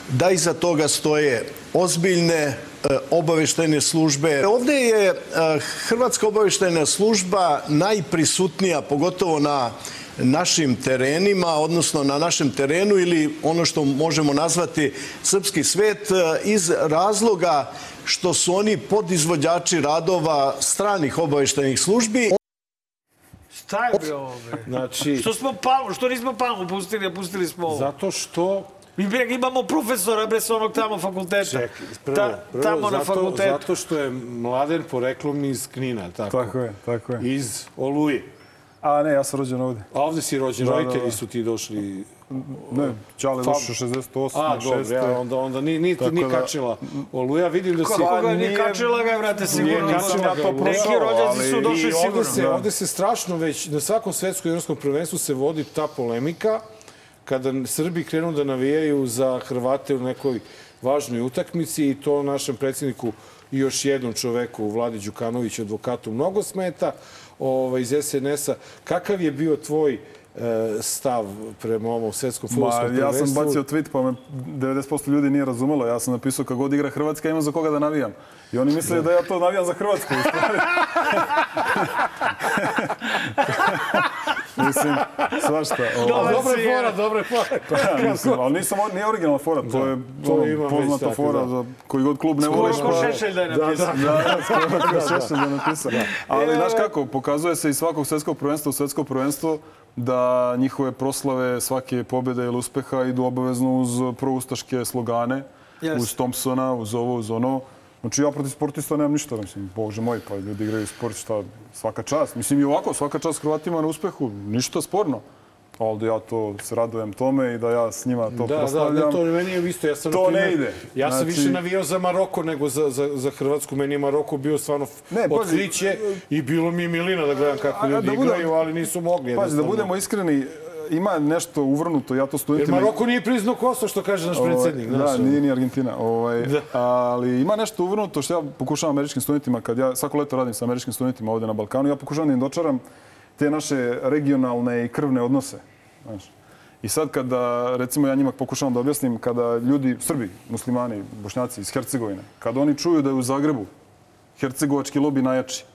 da iza toga stoje ozbiljne e, obaveštajne službe. Ovde je Hrvatska obaveštajna služba najprisutnija, pogotovo na našim terenima, odnosno na našem terenu ili ono što možemo nazvati srpski svet e, iz razloga što su oni podizvođači radova stranih obaveštajnih službi. Šta je bio ovo, bre? Znači, Što smo palmu, što nismo palmu pustili, a pustili smo ovo. zato što... Mi bre, imamo profesora bre sa onog tamo fakulteta. Čekaj, prvo, Ta- prvo tamo na zato, fakultetu. zato što je Mladen poreklom iz Knina, tako? Tako je, tako je. Iz Oluje. A ne, ja sam rođen ovde. A ovde si rođen, Da, da, roditelji da. su ti došli... Ne, Čale Fa- došao 68. A, dobro, 6. ja, onda, onda ni, ni, Tako ni da- kačila Oluja. Vidim da si... Kako ga nije- nije kačila ga, je, brate, sigurno. Nije kačila ga to prošao, Neki rođaci su došli I ovde sigurno. se, ovde se strašno već, na svakom svetskom i evropskom prvenstvu se vodi ta polemika kada Srbi krenu da navijaju za Hrvate u nekoj važnoj utakmici i to našem predsjedniku i još jednom čoveku, Vladi Đukanoviću, advokatu, mnogo smeta ovaj, iz SNS-a. Kakav je bio tvoj e, stav prema ovom svetskom futbolskom ja prvenstvu? sam bacio tweet, pa me 90% ljudi nije razumelo. Ja sam napisao kako god igra Hrvatska, imam za koga da navijam. I oni misle da ja to navijam za Hrvatsku. u stvari. Mislim, svašta. Dobar Dobra si, je fora, je. dobra je fora. Pa, mislim, ali nisam, nije originalna fora, to je to ono, već poznata tako, fora da. za koji god klub ne Skoro voliš. ko Šešelj da je napisao. Da, da, skoro kao Šešelj da je napisao. Ali, znaš kako, pokazuje se iz svakog svetskog prvenstva u svetsko prvenstvo da njihove proslave svake pobjede ili uspeha idu obavezno uz proustaške slogane, Yes. uz Thompsona, uz ovo, uz ono. Znači ja protiv sportista nemam ništa, mislim, bože moj, pa ljudi igraju sport, šta, svaka čast. Mislim i ovako, svaka čast Hrvatima na uspehu, ništa sporno. Ali da ja to se radujem tome i da ja s njima to Da, da, proslavljam. ne, to meni je isto. Ja sam, To ne ide. Ja sam Znači- više navijao za Maroko nego za, za, za Hrvatsku. Meni je Maroko bio stvarno Ne, ne, pazi, otkriće i bilo mi je milina da gledam kako A, ljudi da budem- igraju, ali nisu mogli. Pazi, da budemo iskreni, ima nešto uvrnuto, ja to Jer studentima... Maroko nije priznao Kosovo, što kaže naš Ovaj, predsjednik. Da, znaš, nije ni Argentina. Ovaj, Da. Ali ima nešto uvrnuto što ja pokušavam američkim studentima, kad ja svako leto radim sa američkim studentima ovde na Balkanu, ja pokušavam da im dočaram te naše regionalne i krvne odnose. Znaš. I sad kada, recimo ja njima pokušavam da objasnim, kada ljudi, Srbi, muslimani, bošnjaci iz Hercegovine, kada oni čuju da je u Zagrebu hercegovački lobi najjači,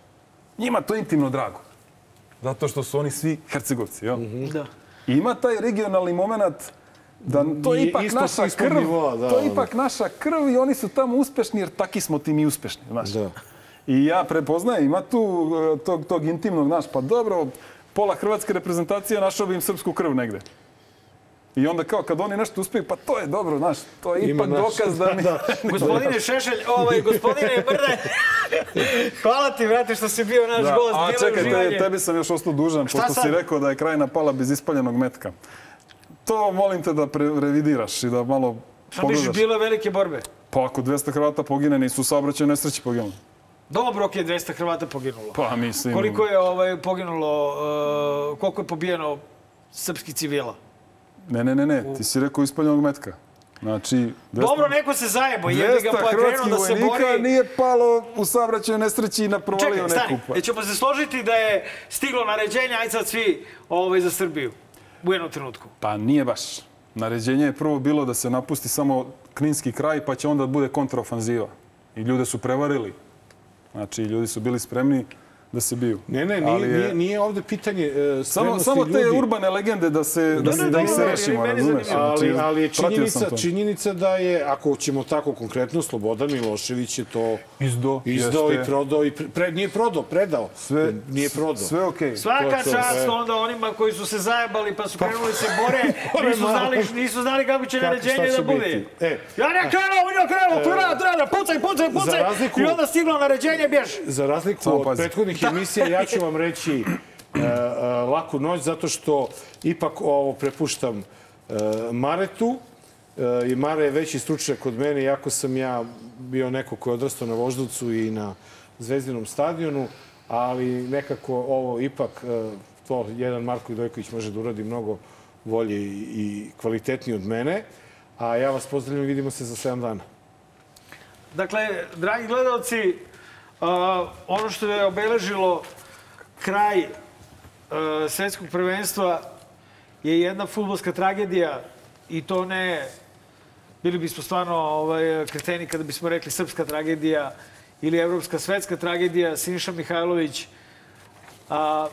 njima to intimno drago. Zato što su oni svi Hercegovci, jel? Da. Ima taj regionalni moment da to je ipak ispod- naša ispod krv. nivoa, da, to je ipak naša krv i oni su tamo uspešni jer taki smo ti mi uspešni, znaš. Da. I ja prepoznajem, ima tu e, tog, tog intimnog, znaš, pa dobro, pola hrvatske reprezentacije našao bi im srpsku krv negde. I onda kao kad oni nešto uspeju, pa to je dobro, znaš, to je Ima ipak naš- dokaz da mi... Gospodine Šešelj, ovaj, gospodine Brde, Hvala ti, brate, što si bio naš Da, gost. a Bilo je čekaj, te, tebi sam još ostao dužan, Šta pošto sad? si rekao da je krajina pala bez ispaljenog metka. To molim te da pre, revidiraš i da malo Šta misliš, pogledaš. bilo je velike borbe? Pa ako 200 Hrvata pogine, nisu u saobraćaju nesreći poginuli. Dobro, ok, 200 Hrvata poginulo. Pa mislim... Koliko je ovaj, poginulo, uh, koliko je pobijeno srpskih civila? Ne, ne, ne, ne, ti si rekao ispaljenog metka. Znači, 200, Dobro, neko se zajebo, jebi ga 200 pa krenuo da se bori. nije palo u saobraćaju nesreći i na provalio Čekaj, stani, neku. Pa. jer ćemo se složiti da je stiglo naređenje, aj sad svi ovaj, za Srbiju. U jednom trenutku. Pa nije baš. Naređenje je prvo bilo da se napusti samo kninski kraj, pa će onda bude kontraofanziva. I ljude su prevarili. Znači, ljudi su bili spremni da se biju. Ne, ne, nije, Ali je- nije, nije ovde pitanje uh, Samo, samo te ljudi. urbane legende da se, da, Da, se, ne, da ih se dobro, rešimo, razumeš? Ali, ali je činjenica, činjenica da je, ako ćemo tako konkretno, Slobodan Milošević je to Izdo, izdao jeste. i prodao. I pre, pre- nije prodao, predao. Sve, nije prodao. Sve okej. Svaka To čast onda onima koji su se zajebali pa su krenuli se bore, nisu znali, nisu znali kako će naređenje da bude. E. Ja ne krenuo, ja krenuo, treba, treba, pucaj, pucaj, pucaj. I onda stiglo naređenje, bješ. Za razliku od pazi. Prethodnih emisija, ja ću vam reći e, e, laku noć, zato što ipak ovo prepuštam e, Maretu. I Mare je veći stručnjak od mene, iako sam ja bio neko ko je odrastao na Voždovcu i na Zvezdinom stadionu, ali nekako ovo ipak, to jedan Marko Idojković može da uradi mnogo bolje i kvalitetnije od mene. A ja vas pozdravljam i vidimo se za 7 dana. Dakle, dragi gledalci, uh, ono što je obeležilo kraj uh, svetskog prvenstva je jedna futbolska tragedija i to ne bili bismo stvarno ovaj, kreteni kada bismo rekli srpska tragedija ili evropska svetska tragedija. Siniša Mihajlović a,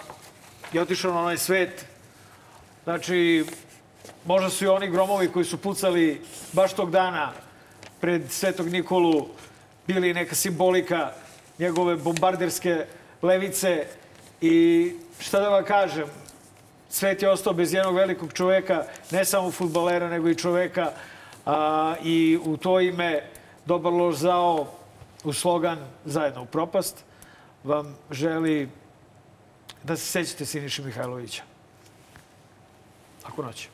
je otišao na onaj svet. Znači, možda su i oni gromovi koji su pucali baš tog dana pred Svetog Nikolu bili neka simbolika njegove bombarderske levice i šta da vam kažem, svet je ostao bez jednog velikog čoveka, ne samo futbalera, nego i čoveka a, i u to ime dobar loš zao u slogan zajedno u propast vam želi da se sećate Siniše Mihajlovića. Ako noć.